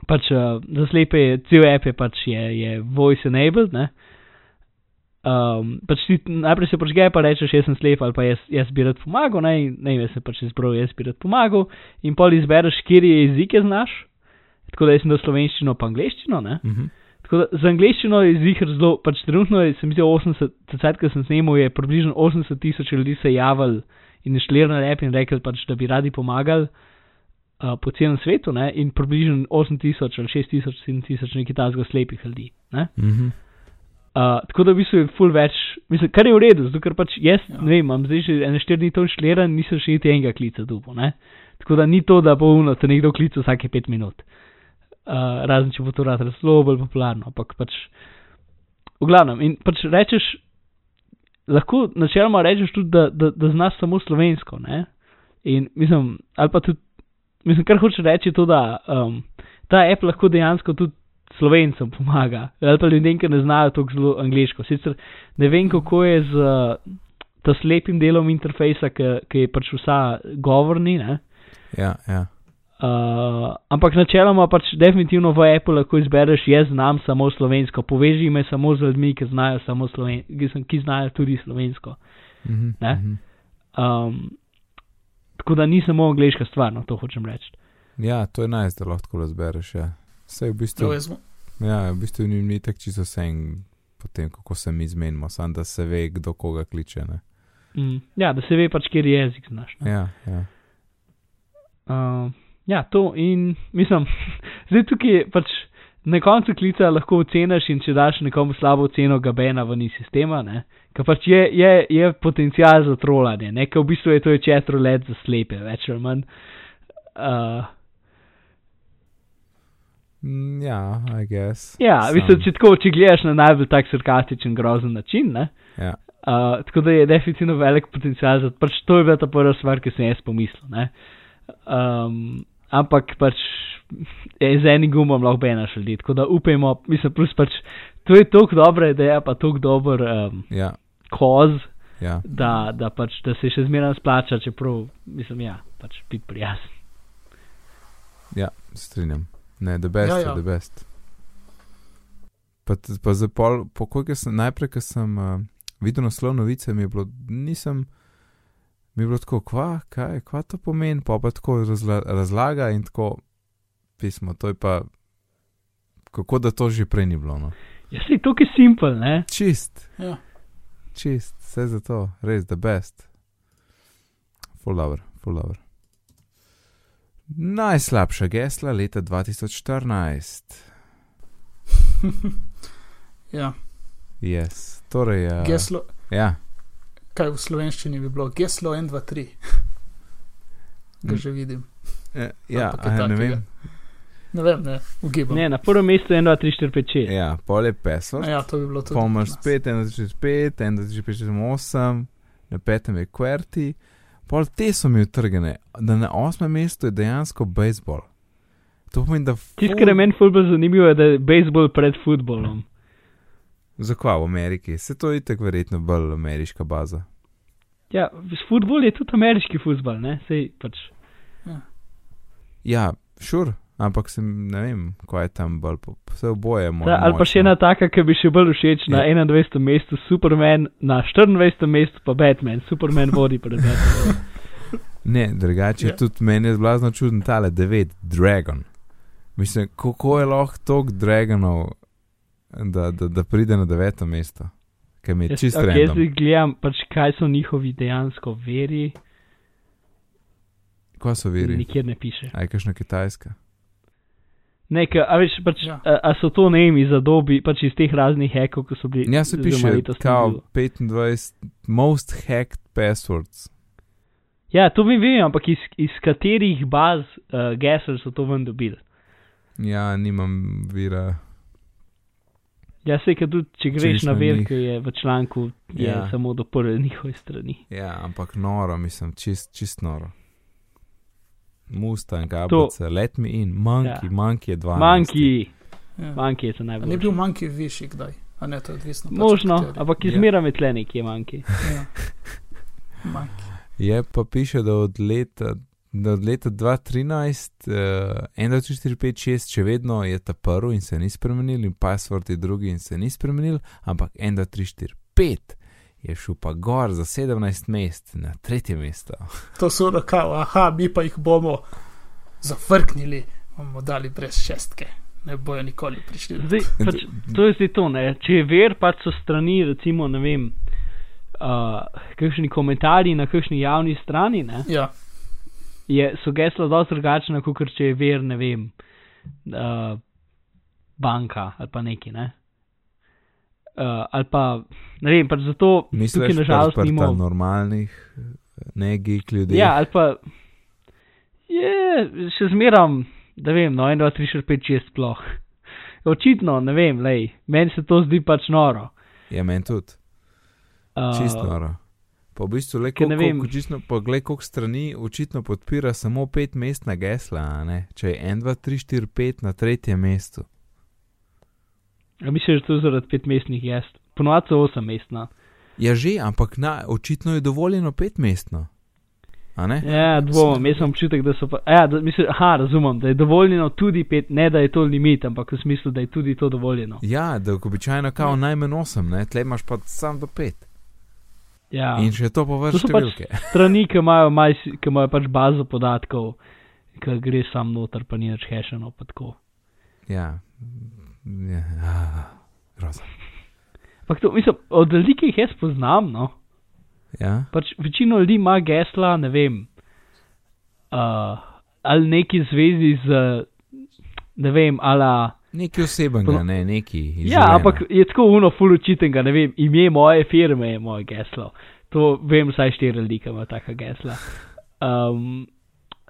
D: Pač uh, za slepe, je- cel app je pač je, je voice enabled. Ne? Um, pač ti najprej se počge, pa rečeš, jaz sem slep ali pa jaz, jaz bi rad pomagal, in ne vem, se pač izbral, jaz bi rad pomagal, in pol izbereš, kjer jezike znaš. Tako da jaz sem dal slovenščino, pa angliščino. Ne?
A: Uh -huh.
D: Tako da za angliščino je zihar zelo, pač trenutno je, se mi zdi 80, takrat, ko sem snemal, je približno 80 tisoč ljudi se javili in inštalirali na app in rekli, pač, da bi radi pomagali uh, po celem svetu, ne? in približno 8 tisoč ali 6 tisoč, 7 tisoč nekaj tazga slepih ljudi. Ne?
A: Uh -huh.
D: Uh, tako da v bistvu je full več, mislim, kar je v redu, zato ker pač jaz,
C: Ja.
D: ne vem, imam zdaj že ene štiri dni to inštaliran, nisem še niti enega klica dupo, ne. Tako da ni to, da bo uno te nekdo klical vsake pet minut. Uh, razen če bo to rad zelo bolj popularno, ampak pač v glavnem in pač rečeš, lahko načeloma rečeš tudi, da, da, da znaš samo slovensko, ne. In mislim, ali pa tudi, mislim, kar hoče reči je to, da um, ta app lahko dejansko tudi slovencem pomaga, ali pa ljudem, ki ne znajo tako zelo angliško. Sicer ne vem, kako je z uh, ta slepim delom interfejsa, ki, je pač vsa govorni, ne.
A: Ja, ja.
D: Uh, ampak načeloma pač definitivno v Apple lahko izbereš, jaz znam samo slovensko, poveži me samo z ljudmi, ki znajo, samo sloven, ki, ki znajo tudi slovensko.
A: Mhm,
D: Ne?
A: mhm.
D: Um, tako da ni samo angliška stvar, no to hočem reči.
A: Ja, to je najst, da lahko razbereš. Ja. Vse v bistvu,
C: je
A: ja, v bistvu ni, ni tako čisto vse in potem, kako se mi zmenimo, samo da se ve, kdo koga kliče. Ne?
D: Mm, ja, da se ve pač, kjer jezik znaš. ne.
A: Ja, ja.
D: Uh, ja, to in mislim, (laughs) zdaj tukaj je pač na koncu klica lahko oceniš in če daš nekomu slabo oceno, ga bena v ni sistema, ne. Ker pač je, je, je potencial za trolanje, ne, ker v bistvu je to je četrolet za slepe, več ali manj. Uh,
A: ja, I guess.
D: ja,
A: Sam-
D: mislim, če tako, če gledaš na najbolj tak sarkastičen, grozen način, ne.
A: Ja,
D: Uh, tako da je definitivno velik potencial za pač to je bila ta prva stvar, ki sem jaz pomislil. ne. Um, ampak pač je z enim gumom lahko benaš ljudi, tako da upajmo, mislim, plus pač to je tako dobra ideja, pa tako dober um,
A: ja,
D: koz,
A: ja.
D: da, da pač da se še zmeraj splača, čeprav mislim, ja, pač biti prijazen.
A: ja strinjam. Ne, the best,
C: Ja,
A: ja, the best. Pa, pa za pol, po koliko sem, najprej, ko sem uh, videl naslov novice, mi je bilo, nisem, mi je bilo tako, kva, kaj, kva to pomeni, pa pa tako razla, razlaga in tako pismo, to je pa, kako da to že prej ni bilo, no.
D: Ja, si tukaj simpel, ne?
A: Čist,
C: Ja.
A: čist, vse za to, res, the best. Full dobro, full dobro. Najslabša gesla leta 2014. (laughs)
C: ja.
A: Yes. Torej, uh,
C: Geslo,
A: ja,
C: kaj v slovenščini bi bilo? Geslo 1, 2, 3. Ga
A: Mm.
C: že vidim.
A: eh, ja
C: Ampak je
A: a, ne vem.
C: Ne vem, ne, ugibam.
D: Ne, na prvem mestu je 1, 2, 3, 4, 5, 6.
A: Ja, pol je pesel,
C: A Ja, to bi bilo pri nas.
A: spet 1, 2, 3, 5, 1, 2, 3, 5, 6, 8, na petem je kverti, pol te so mi utrgane, da na osmem mestu je dejansko bejzbol. To pomeni, da.
D: Tisto,
A: ful-
D: kar je meni fulbol zanimivo, je, da je bejzbol pred futbolom.
A: Zakaj v Ameriki? Se to je tako verjetno bolj ameriška baza.
D: Ja, futbol je tudi ameriški futbol, ne, sej pač.
A: Ja, šur, ampak sem, ne vem, kaj je tam bolj, vse oboje mo
D: Ta, ali pa še ena taka, ki bi še bolj všeč na
A: Ja.
D: 21. mestu, Superman, na 24. mestu pa Batman, Superman vodi pred Batmanom. (laughs)
A: Ne, drugače
C: Ja.
A: ja. tudi meni je blazno čuden tale 9, Dragon. Mislim, kako je lahko tok Dragonov, da, da, da pride na deveto mesto, ker mi je
D: Jaz,
A: čist
D: okay, jaz
A: random.
D: zdaj gledam, pač, kaj so njihovi dejansko veri,
A: Kaj so viri?
D: nikjer ne piše.
A: Aj, kakšna kitajska.
D: Ne, ka, a, veš, pač,
C: Ja.
D: a, a so to ne vem iz adobi, pač iz teh raznih hekov, ki so bili.
A: Ja, se piše,
D: ni
A: kao
D: bilo.
A: 25 most hacked passwords.
D: Ja, to mi vem, ampak iz, iz katerih baz uh, gesel so to ven dobili.
A: Ja, nimam vira.
D: Ja, se kad tudi, če greš na ver, ki je v članku, je
A: Ja.
D: samo do prve njihove strani.
A: Ja, ampak noro, mislim, čist, čist noro. Mustang, ABC, let me in, monkey,
D: Ja.
A: ja. monkey je 12.
D: Manjki,
C: Ja.
D: manjki je to
C: A
D: najbolj.
C: ni bil manjki višji kdaj? A ne, to je odvisno. pač
D: Možno,
C: katerih.
D: ampak
A: Ja.
D: izmera med tle nekje manjki.
C: Ja.
A: Je pa piše, da od leta, da od leta 2013, uh, 1, 2, 3, 4, 5, 6, še vedno je ta prvi in se ni spremenil, in password je drugi in se ni spremenil, ampak 1, 2, 3, 4, 5 je šel pa gor za 17 mest na tretje mesto. (laughs)
C: To so rokao, aha, mi pa jih bomo zafrknili, bomo dali brez šestke. Ne bojo nikoli prišli.
D: Zdaj, pač, to je zdaj to, ne. Če je ver, pač so strani, recimo, ne vem, uh, kakšni komentarji na kakšni javni strani, ne,
C: Ja,
D: je, so gesla dosti drugačna, kot če je ver, ne vem, uh, banka ali pa neki, ne. Uh, ali pa, ne vem, pač zato
A: Misliš,
D: tukaj nažalost
A: da je
D: nimamo.
A: normalnih, ne geek ljudi?
D: Ja, ali pa je še zmeram, da vem, no, 1, 2, 3, 4, 5, 6 sploh. (laughs) Očitno, ne vem, lej, meni se to zdi pač noro.
A: Je meni tudi,
D: Uh,
A: čisto noro. Pa v bistvu le
D: ker ne
A: koliko,
D: vem.
A: čisto, pa gled, koliko strani očitno podpira samo pet mest na gesla? Če je 1, 2, 3, 4, 5 na tretjem mestu.
D: A misliš, da je to zaradi petmestnih jaz? Ponovadi so osem mest, no.
A: Ja, že, ampak na, očitno je dovoljeno petmestno.
D: Ja, dvomim, jaz sem občutek, da so pa. Ja, da, mislim, aha, razumem, da je dovoljeno tudi pet, ne da je to limit, ampak v smislu, da je tudi to dovoljeno.
A: Ja, da je običajno kao najmanj 8, ne, tle imaš pa sam do 5.
D: Ja.
A: In še to po vrsti
D: To pač
A: številke. (laughs)
D: strani, ki imajo, majs- ki imajo pač bazo podatkov, ki gre sam noter, pa ni več hešeno. pa tako.
A: Ja. Ja. ah, Grozno.
D: Ampak to, mislim, od ljudi, ki jih jaz poznam, no,
A: Ja.
D: pač večino ljudi ima gesla, ne vem, uh, ali neki zvezi z, ne vem, ali.
A: Nekaj osebenega,
D: Polo-
A: ne, nekaj. iz
D: Ja, ampak je tako uno fulučitenga, ne vem, ime moje firme je moje geslo. To vem, vsaj štiri ljudi, imajo taka gesla. Um,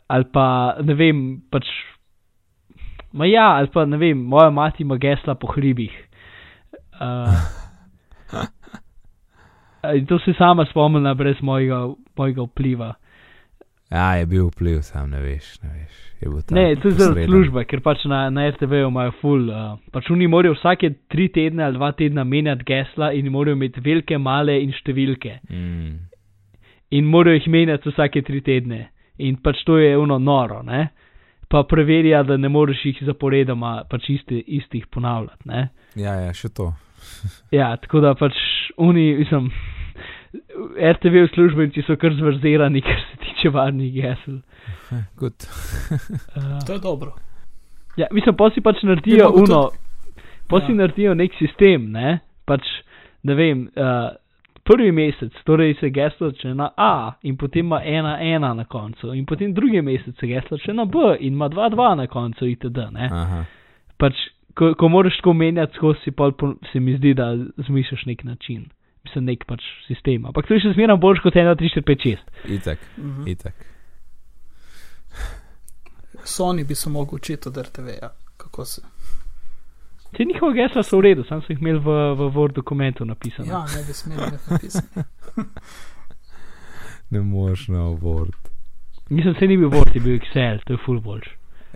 D: ali pa, ne vem, pač. Ma ja, ali pa ne vem, moja mati ima gesla po hribih. Uh, (laughs) in to se sama spomnila brez mojega, mojega vpliva.
A: Ja, je bil vpliv, sam ne veš, ne veš. Je
D: Ne, to je zaradi
A: posreden.
D: službe, ker pač na, na RTV-ju imajo full. Uh, pač oni morajo vsake tri tedne ali dva tedna menjati gesla in morajo imeti velike, male in številke.
A: Mm.
D: In morajo jih menjati vsake tri tedne. In pač to je ono noro, ne? Pa preverja, da ne moreš jih zaporedoma pač isti, istih ponavljati, ne?
A: Ja, ja, še to. (laughs)
D: Ja, tako da pač oni, mislim, RTV uslužbenci so kar zvrzirani, kar se tiče varnih gesel.
A: Good.
D: Uh,
C: To je dobro.
D: Ja, mislim, pa si pač naredijo uno, pa si
C: Ja.
D: naredijo nek sistem, ne? Pač, ne vem, uh, prvi mesec, torej se geslo začne na A in potem ima ena, ena na koncu, in potem drugi mesec se geslo začne na B in ima dva, dva na koncu, itd. Ne?
A: Aha.
D: Pač, ko, ko moraš tako menjati, skozi si pol, se mi zdi, da zmišljaš nek način. Mislim, nek pač sistem. Ampak to je še zmeraj boljš kot 1, 3, 4, 5, 6.
A: Itak,
C: Mhm.
A: itak.
C: Sony bi se mogel učiti od RTV-ja, kako se.
D: Te njihova gesla so v redu, sam so jih imel v, v Word dokumentu napisane.
C: Ja, ne bi smeli imeti napisati. (laughs)
A: Ne moreš na Word.
D: Mislim, se ni bil Word, je bil Excel, to je full boljš.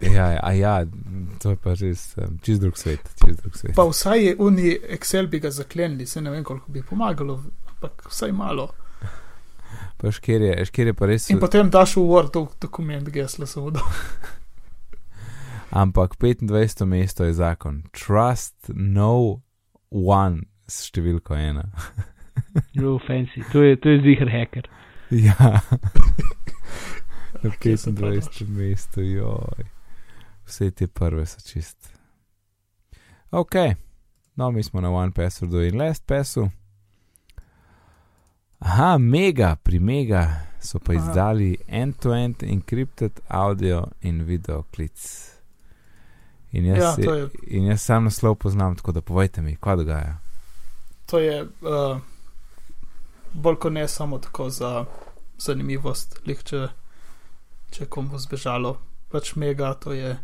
A: Ja, ja, a ja, to je pa res um, čist drug svet, čist drug svet.
C: Pa vsaj je uni Excel bi ga zaklenili, se ne vem, koliko bi pomagalo, ampak vsaj malo.
A: Pa šker je, šker je pa res.
C: In potem daš v Word dok- dokument gesla seveda. (laughs)
A: Ampak 25. mesto je zakon. Trust no one s številko ena. (laughs)
D: Zelo fancy, to je, to je zihar hacker. (laughs)
A: ja. (laughs) Na
C: Kje sem pa
A: 25. mestu, joj. Vse te prve so čist. Ok, no, mi smo na One Passwordu in Last Passu. Aha, mega, pri mega so pa izdali end-to-end encrypted audio in video klic. In jaz,
C: Ja, je,
A: in jaz sam naslov poznam, tako da povejte mi, kaj dogaja.
C: to je uh, bolj kot ne samo tako za zanimivost, lih če, če komu zbežalo. Pač mega, to je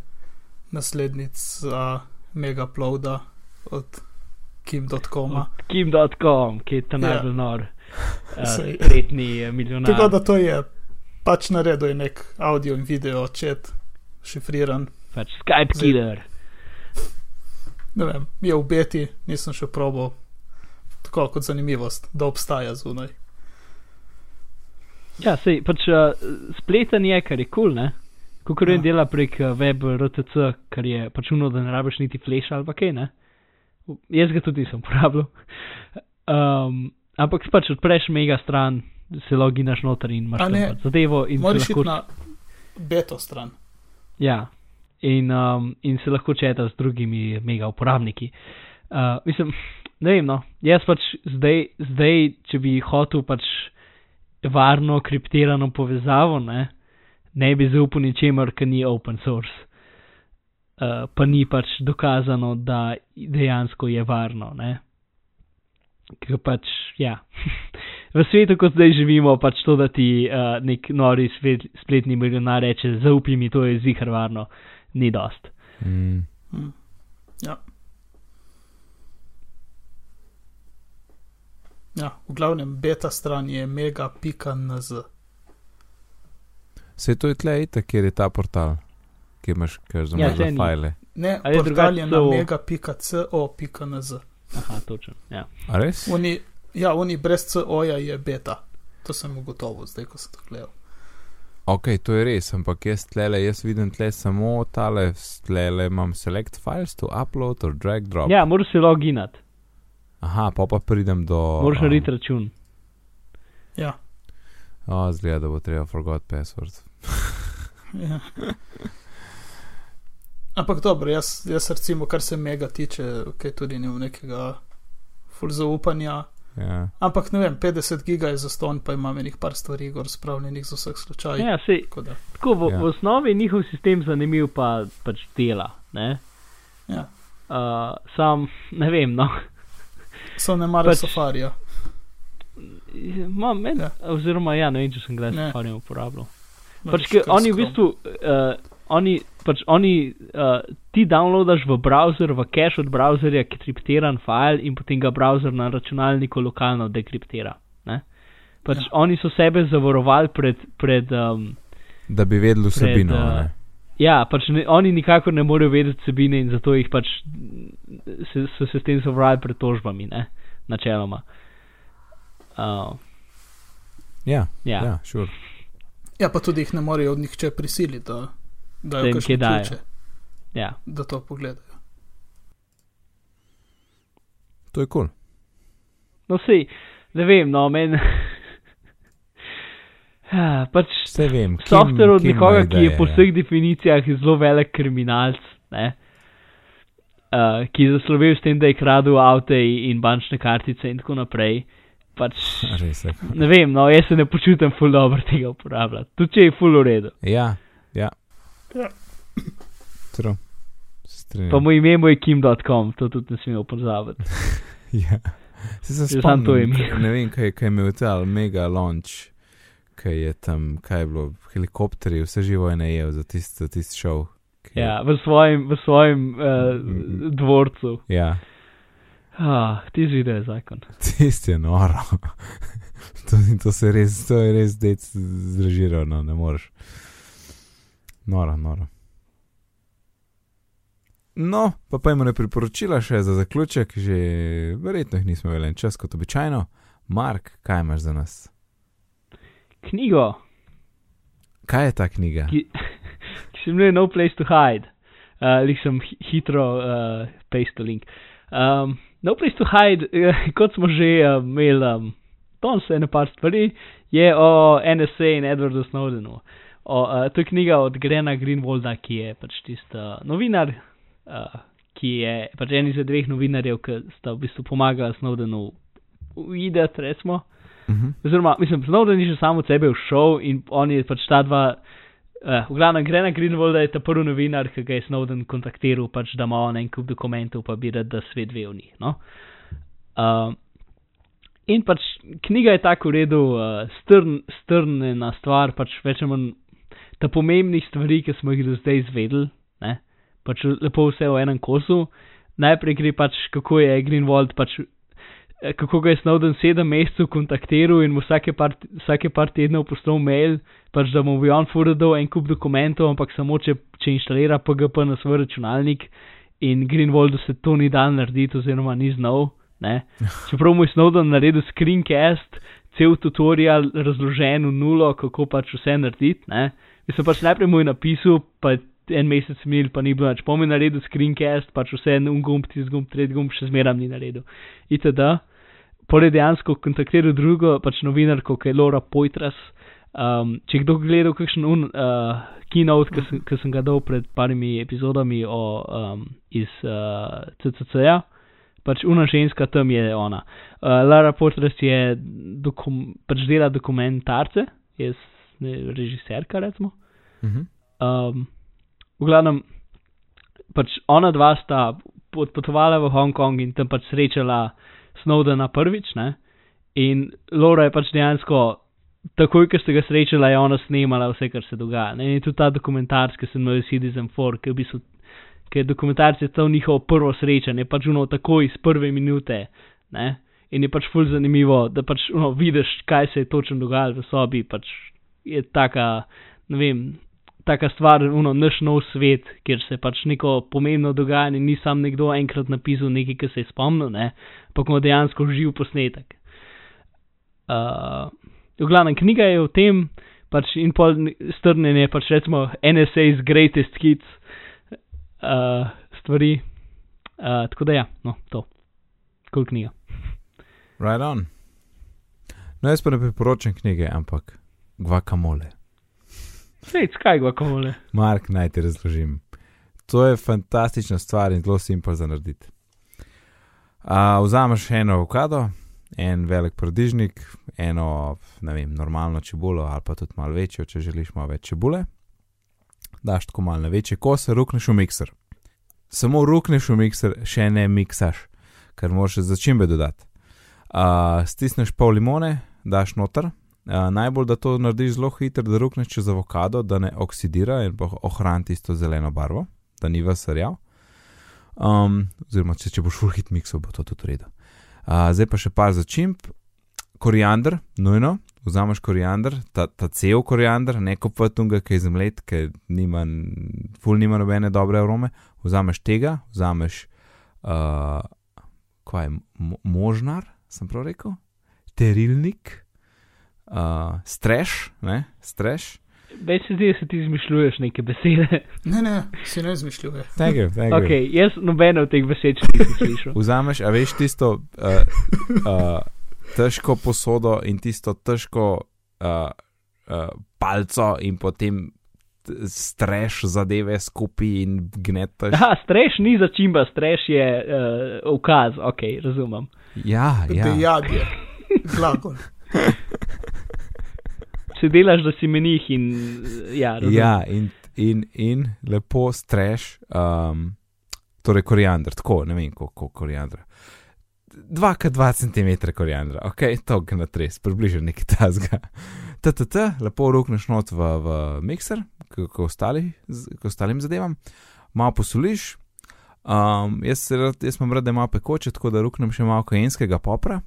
C: naslednica megaploda od kim.com.
D: Kim.com, ki je ta
C: Ja.
D: najbolj nor. Uh,
C: Sej.
D: tretji eh, milijonar.
C: Tako da to je pač naredil je nek audio in video chat, šifriran.
D: Pač Skype killer.
C: Ne vem, je v beti, nisem še probal. Tako kot zanimivost, da obstaja zunaj.
D: Ja, sej, pač uh, spleten je, kar je kul, cool, ne? Kako
C: Ja.
D: ja. dela prek uh, web RTC, kar je pač uno, da ne rabiš niti flash ali pa kaj, ne? Jaz ga tudi nisem uporabljal. (laughs) Um, ampak pač odpreš mega stran, se loginaš noter in imaš
C: ne,
D: pač zadevo in
C: Moraš
D: lahko
C: iti na beto stran.
D: Ja, in, um, in se lahko četa z drugimi mega uporabniki. Uh, mislim, ne vem, no, jaz pač zdaj, zdaj, če bi hotel pač varno kriptirano povezavo, ne, ne bi zaupal ničemer, ker ni open source. Uh, pa ni pač dokazano, da dejansko je varno. Ne. Ker pač, ja. (laughs) V svetu, kot zdaj živimo, pač to, da ti uh, nek nori svet, spletni milijonar reče: Zaupi mi, to je zihar varno, ni dost.
A: Mm.
C: Hm. Ja. Ja, v glavnem beta stran je mega.nz.
A: Vse to je tle, itak, kjer je ta portal, kjer imaš
D: Ja, saj ni.
A: file.
C: Ne,
D: A je
C: portal je na
D: drugače
C: mega.co.nz.
D: Aha, točno. Ja.
A: A res?
C: Oni, ja, oni brez CO-ja je beta. To sem ugotovil zdaj, ko sem to gledal.
A: Ok, to je res, ampak jaz tlele, jaz vidim tle samo tale, tlele imam select files to upload or drag drop.
D: Ja, moraš se loginat,
A: Aha, pa pa pridem do.
D: moraš
A: um,
D: narediti račun.
C: Ja.
A: O, zgleda, da bo treba forgot password.
C: ja. Ampak dobro, jaz, jaz recimo, kar se mega tiče, kaj tudi nimam nekega full zaupanja.
A: Ja.
C: Ampak ne vem, 50 giga je za ston, pa imam enih par stvari gor spravljenih za vsak slučaj.
D: Ja, sej,
C: Tako da,
D: tako v,
A: Ja.
D: v osnovi je njihov sistem zanimiv, pa pač dela. Ne?
C: ja.
D: Uh, sam ne vem, no.
C: So ne mara
D: Pač-
C: safarija.
D: Ma, men,
C: Ja.
D: Oziroma, ja, ne vem, če sem kdaj
C: Ne.
D: Safari uporabljal. Pač, ke oni v bistvu, uh, oni, pač oni, uh, ti downloadaš v browser, v cache od browserja kriptiran file in potem ga browser na računalniku lokalno dekriptira. Ne? Pač
C: Ja.
D: oni so sebe zavarovali pred, pred um,
A: Da bi vedeli vsebino.
D: Pred, uh,
A: ne?
D: ja, pač ne, oni nikakor ne morejo vedeti vsebine in zato jih pač se, so se s tem zavarovali pred tožbami, ne? načeloma. Uh,
A: Ja,
D: ja.
A: ja, sure.
C: Ja, pa tudi jih ne morejo od nihče prisiliti, da, da
D: jim
C: kakšne
D: dajo.
C: ključe,
D: ja.
C: da to pogledajo.
A: To je kul. Cool.
D: No, sej, ne vem, no, meni. (laughs) Ja, pač
A: Vse vem. Kim-
D: software od
A: Kim
D: nekoga, ki je
A: ideje,
D: po
A: ja.
D: vseh definicijah zelo velik kriminalc, ne, uh, ki je zaslovel s tem, da je kradel avte in bančne kartice in tako naprej. Pač, (laughs)
A: Res je.
D: ne vem, no, jaz se ne počutim ful dobro tega uporabljati. Tudi če je ful v redu.
A: Ja, ja. True. Se strinjam.
D: Pa moj ime je kim.com, to tudi ne smemo pozabiti. (laughs)
A: Ja. Se sem
D: Že samo to je imel.
A: ne vem, kaj, kaj je imel ta mega launch, kaj je tam, kaj je bilo, helikopterji, vse živo je najel za tisti za tist šov. ki-
D: Ja, v svojem, v svojem uh, dvorcu.
A: ja.
D: Ah, ti zide je zakon. (laughs)
A: Tisti je noro. (laughs) to, to, se res, to je res dec zrežiral, no, ne moreš. Noro, noro. No, pa pa imamo priporočila še za zaključek, že verjetno jih nismo imeli en čas kot običajno. Mark, kaj imaš za nas?
D: Knjigo,
A: Kaj je ta knjiga?
D: ki, (laughs) ki se imenuje No Place to Hide. Uh, Lih sem hi- hitro uh, paste link. Um, no Place to Hide, uh, kot smo že uh, imeli, um, tam se ene par stvari, je o NSA in Edwardu Snowdenu. O, uh, to je knjiga od Grena Greenwalda, ki je pač tisti uh, novinar, uh, ki je pač en izmed dveh novinarjev, ki sta v bistvu pomagali Snowdenu uideti, recimo.
A: Uh -huh.
D: Oziroma, mislim, Snowden je že sam od sebe všel in on je pač ta dva, uh, v glavnem Grena Greenwalda je ta prvi novinar, ki ga je Snowden kontaktiral, pač da ima on en kup dokumentov, pa bi rad, da svet ve o njih. No? Uh, in pač knjiga je tako v redu, uh, strn, strnjena stvar, pač več ali manj ta pomembnih stvari, ki smo jih do zdaj izvedeli, ne? pač lepo vse v enem kosu. Najprej gre pač, kako je Greenwald pač eh, kako ga je Snowden sedem mesecev kontaktiral in vsake par, vsake par tednov poslal mail, pač da mu bi on furadal en kup dokumentov, ampak samo če, če inštalira PGP na svoj računalnik in Greenwaldu se to ni dal narediti oziroma ni znal. Ne? (laughs) Čeprav mu je Snowden naredil screencast, cel tutorial razložen v nulo, kako pač vse narediti. Ne? Mislim pač najprej mu napisal, pa en mesec minil, pa ni bilo več. Pomen naredil screencast, pač vse en gumb, tisti gumb, tretji gumb, še zmeraj ni naredil. Itd. Pore dejansko kontaktiral drugo, pač novinarko, ki je Laura Poitras. Um, če kdo gledal kakšen un, uh, keynote, ki sem, sem ga dal pred parimi epizodami o, um, iz uh, CCC-ja, pač una ženska tam je ona. Uh, Lara Poitras je dokum, pač dela dokumentarce, s- ne, režiserka, recimo.
A: Uh -huh.
D: Um, v glavnem, pač ona dva sta odpotovala v Hongkong in tam pač srečala Snowdena prvič, ne? In Laura je pač dejansko, takoj, ko ste ga srečala, je ona snemala vse, kar se dogaja. Ne? In tudi ta dokumentarc, ki se imenuje Citizen 4, ki v bistvu, ki je dokumentarc je to njihovo prvo srečanje, pač uno takoj iz prve minute, ne? In je pač ful zanimivo, da pač uno vidiš, kaj se je točno dogajalo v sobi, pač je taka, ne vem, taka stvar, uno, naš nov svet, kjer se pač neko pomembno dogajanje ni sam nekdo enkrat napisal nekaj, ki se je spomnil, ne, ampak ima dejansko živ posnetek. Uh, v glavnem, knjiga je o tem, pač in pol strnjenje, pač recimo NSA's greatest hits uh, stvari. Uh, tako da ja, no, to. Kul knjiga.
A: Right on. No, jaz pa ne priporočam knjige, ampak guacamole.
D: Sej, skaj guacamole.
A: Mark, naj ti razložim. To je fantastična stvar in zelo simpel za narediti. Uh, vzameš eno avokado, en velik prodižnik, eno, ne vem, normalno čebulo ali pa tudi malo večjo, če želiš malo več čebule. Daš tako malo na večje kose, rukneš v mikser. Samo rukneš v mikser, še ne miksaš, ker moraš začimbe dodati. Uh, stisneš pol limone, daš noter. Uh, najbolj, da to narediš zelo hitro, da rukneš čez avokado, da ne oksidira in ohrani tisto zeleno barvo, da ni vasarjav. Um, oziroma, če, če boš full hit mixov, bo to tudi redo. Uh, zdaj pa še par začimb, koriander, nujno, vzameš koriander, ta, ta cel koriander, ne kopvatunga, ki je zemlet, ki nima, full nima nobene dobre arome. Vzameš tega, vzameš, uh, kaj je, mo možnar, sem prav rekel, terilnik, uh, streš, ne, streš.
D: Več se zdi, da se ti izmišljuješ neke besede.
C: Ne, ne, si ne izmišljuje.
A: Thank you, thank you.
D: Okay, jaz nobeno od teh besed še nisem slišal.
A: Vzameš, a veš tisto uh, uh, težko posodo in tisto težko uh, uh, palco in potem streš zadeve skupaj in gnetaš.
D: Ja, streš ni začimba, streš je uh, ukaz, ok, razumem.
A: Ja, ja.
C: Dejadje, glagol.
D: Če delaš, da si menih in ja, razumem.
A: ja in, in, in lepo streš, um, torej koriander, tako ne vem, koliko koriandra. 2x2 cm koriandra, ok, to ga natres, približno nekaj tazga. TTT, lepo rukneš not v, v mikser, kot ostali, ostalim zadevam, malo posoliš. Um, jaz, jaz imam rad, da ima pekoče, tako da ruknem še malo kajenskega popra.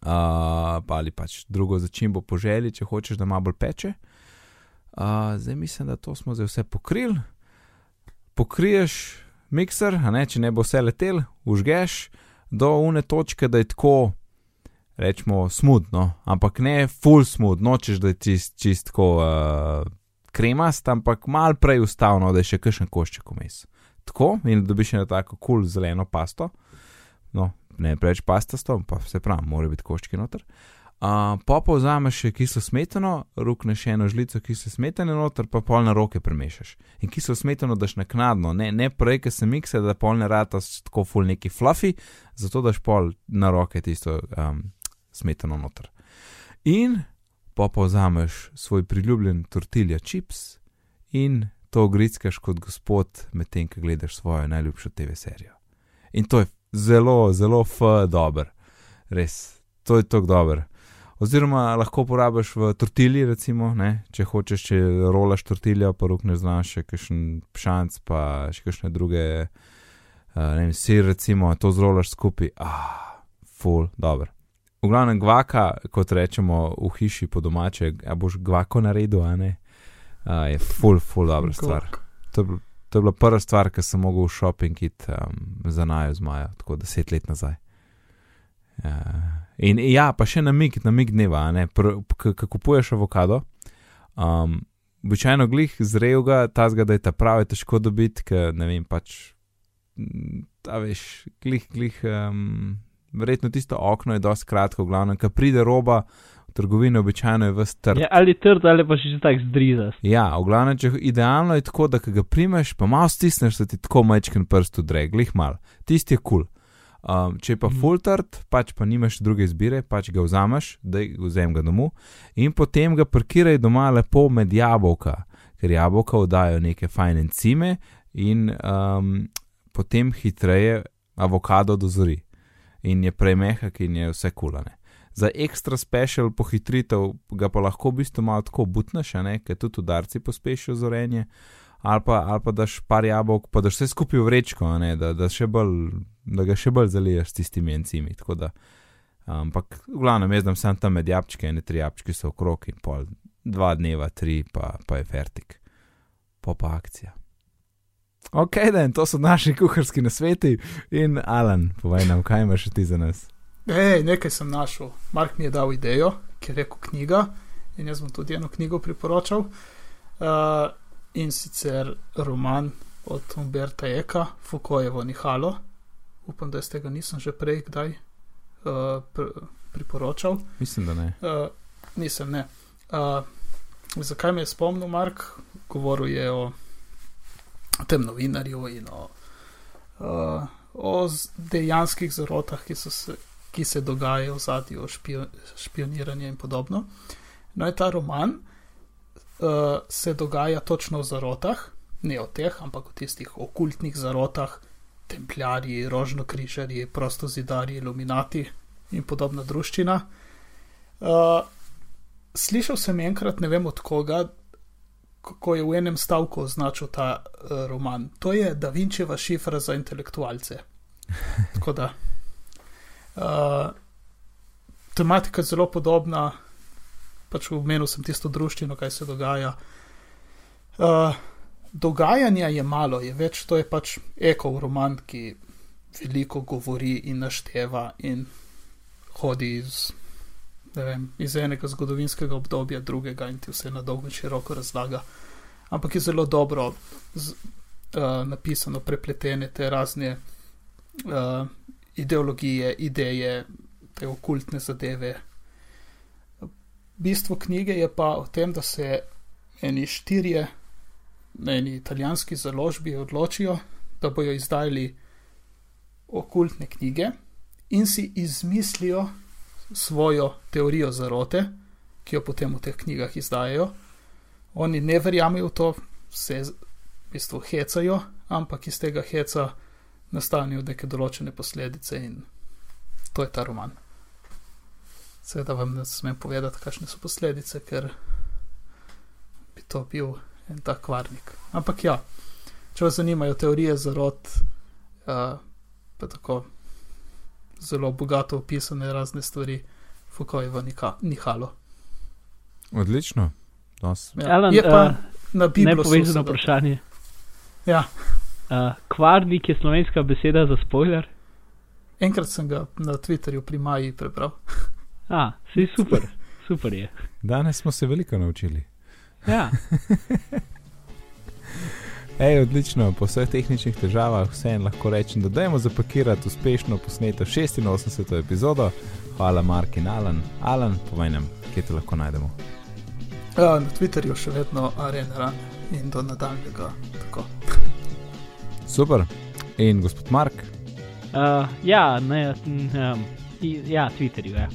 A: Uh, ali pač drugo začimbo po želji, če hočeš, da malo bolj peče. Uh, zdaj mislim, da to smo zdaj vse pokrili. Pokriješ mikser, ne, če ne bo vse letel, užgeš do une točke, da je tako, rečemo, smudno, ampak ne full smud, nočeš, da je čist, čist tako uh, kremast, ampak mal prej ustavno, da je še kakšen košček vmes. Tako in dobiš eno tako kul cool zeleno pasto, no, ne preveč pastasto, pa se pravi, mora biti koščki noter. Uh, pa pa vzameš še kislo smetano, rukneš eno žlico kisle smetane noter, pa pol na roke premešaš. In kislo smetano daš naknadno, ne, ne prej, ker se mikse, da pol ne rata tako full neki fluffy, zato daš pol na roke tisto um, smetano noter. In pa pa vzameš svoj priljubljen tortilja chips in to grickaš kot gospod, medtem ko gledaš svojo najljubšo TV serijo. In to je zelo, zelo f-dober, res, to je tako dober. Oziroma, lahko porabiš v tortilji, recimo, ne? če hočeš, če rolaš tortiljo, pa rok ne znaš, še kakšen šanc, pa še kakšne druge, uh, ne vem, sir, recimo, to zrolaš skupaj, ah, full, dober. V glavnem, gvaka, kot rečemo v hiši po domače, a boš gvako naredil, a ne, uh, je full, full, dobra stvar. To je, to je bila prva stvar, ki sem mogel v shopping iti um, za najo z Majo, tako deset let nazaj. Uh, In ja, pa še na mig, na mig dneva, ko kupuješ avokado. Um, običajno glih zrejo ga, ta zga, da je ta pravi, težko dobiti, ker ne vem, pač, ta veš, glih, glih, um, verjetno tisto okno je dosti kratko, glavno, ker pride roba. V trgovini običajno je vse trd.
D: Ja, ali trd, ali pa še tako zdrizas.
A: Ja, v glavnem, če idealno je tako, da ga primeš, pa malo stisneš, da ti tako majčken prst udre, glih mal. Tisti je kul. Cool. Um, če pa
D: Mhm.
A: full trt, pač pa nimaš druge izbire, pač ga vzameš, da vzem ga domov in potem ga parkiraj doma lepo med jabolka, ker jabolka vdajo neke fajne encime in um, potem hitreje avokado dozori in je prej mehak in je vse kulane. Za ekstra special pohitritev ga pa lahko v bistvu malo tako ne, ker tudi udarci pospešijo zorenje. Ali pa, ali pa daš par jabolk, pa daš vse skupaj v vrečko, ne, da, da, bolj, da ga še bolj zaliješ s tistimi encimi. Da, ampak, v glavnem, jaz dam sam tam med jabčke, ene tri jabčke so okrog in pol, dva dneva, tri, pa, pa je fertik, pa pa akcija. Ok, da to so naši kuharski nasveti in Alan, povej nam, kaj imaš ti za nas.
C: Ej, nekaj sem našel. Mark mi je dal idejo, ki je rekel knjiga. in jaz bom tudi eno knjigo priporočal. Uh, in sicer roman od Umberta Eka, Fukojevo Nihalo. Upam, da iz tega nisem že prej kdaj uh, pr priporočal.
A: Mislim, da ne.
C: Uh, nisem, ne. Uh, zakaj me je spomnil Mark? Govoril je o tem novinarju in o, uh, o dejanskih zarotah, ki, se, ki se dogajajo v zadju, špio, špioniranje in podobno. No, in ta roman uh, se dogaja točno v zarotah, ne o teh, ampak o tistih okultnih zarotah, templjarji, rožnokrižarji, prostozidarji, iluminati in podobna druščina. Uh, slišal sem enkrat, ne vem od koga, kako je v enem stavku označil ta uh, roman. To je Da Vinčeva šifra za intelektualce. Tako da. Uh, tematika zelo podobna, pač v menu sem tisto družščino, kaj se dogaja. Uh, dogajanja je malo, je več, to je pač eko roman, ki veliko govori in našteva in hodi iz vem, iz enega zgodovinskega obdobja, drugega in ti vse na dolgo in široko razlaga. Ampak je zelo dobro z, uh, napisano, prepletene te razne uh, ideologije, ideje, te okultne zadeve. Bistvo knjige je pa v tem, da se eni štirje na eni italijanski založbi odločijo, da bojo izdajali okultne knjige in si izmislijo svojo teorijo zarote, ki jo potem v teh knjigah izdajajo. Oni ne verjamejo v to, se v bistvu hecajo, ampak iz tega heca nastanejo neke določene posledice in to je ta roman. Seveda vam ne smem povedati, kakšne so posledice, ker bi to bil en tak kvarnik. Ampak ja, če vas zanimajo teorije zarot, uh, pa tako zelo bogato opisane razne stvari, Fukojeva Nihalo.
A: Odlično.
C: Ja, Alan, je pa uh, na Bibliji
D: povezano vprašanje.
C: Ja.
D: Uh, kvarnik je slovenska beseda za spoiler.
C: Enkrat sem ga na Twitterju pri Maji prebral.
D: A, si super, super je.
A: Danes smo se veliko naučili.
D: Ja. (laughs)
A: Ej, odlično, po vseh tehničnih težavah vseeno lahko rečem, da dajmo zapakirati uspešno posneto 86. epizodo. Hvala, Mark in Alan. Alan, povej nam, kje te lahko najdemo.
C: Ja, na Twitterju še vedno arena in do nadaljnega. Tako.
A: Super. In gospod Mark?
D: Uh, ja, ne, um, ja, Twitterju. Ja.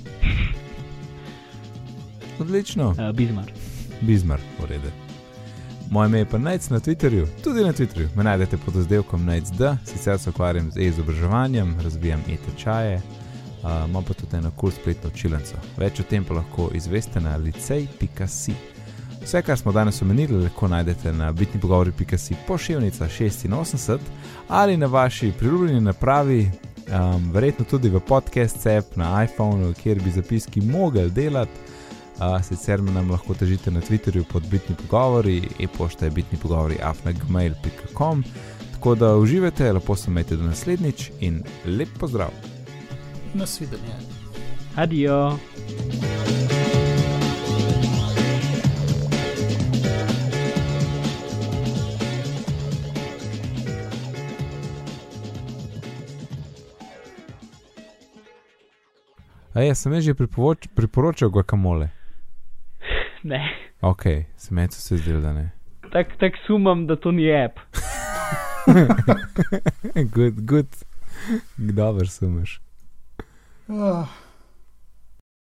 D: (laughs)
A: Odlično.
D: Uh, Bizmar.
A: Bizmar, v redu. Moje ime je pa Nec na Twitterju, tudi na Twitterju. Me najdete pod razdelkom NecD, sicer se ukvarjam z e-izobraževanjem, razvijam e-tečaje, uh, imam pa tudi eno kul spletno učilnico. Več o tem pa lahko izveste na licej.si. Vse, kar smo danes omenili, lahko najdete na bitnipogovori.si pošiljnica 86 ali na vaši priljubljeni napravi, um, verjetno tudi v podcast app na iPhonu, kjer bi zapiski mogli delati. Uh, sicer me nam lahko težite na Twitterju pod bitni pogovori, e-pošta je bitni pogovori afnagmail.com. Tako da uživajte, lepo se imejte do naslednjič in lep pozdrav.
C: Nasvidenje.
D: Adijo.
A: A ja, sem že priporočal guacamole.
D: Ne.
A: Ok, smecu se zdel, da ne.
D: Tako tak sumam, da to ni app. (laughs)
A: good, good. Kdo vrsumiš?
C: Oh.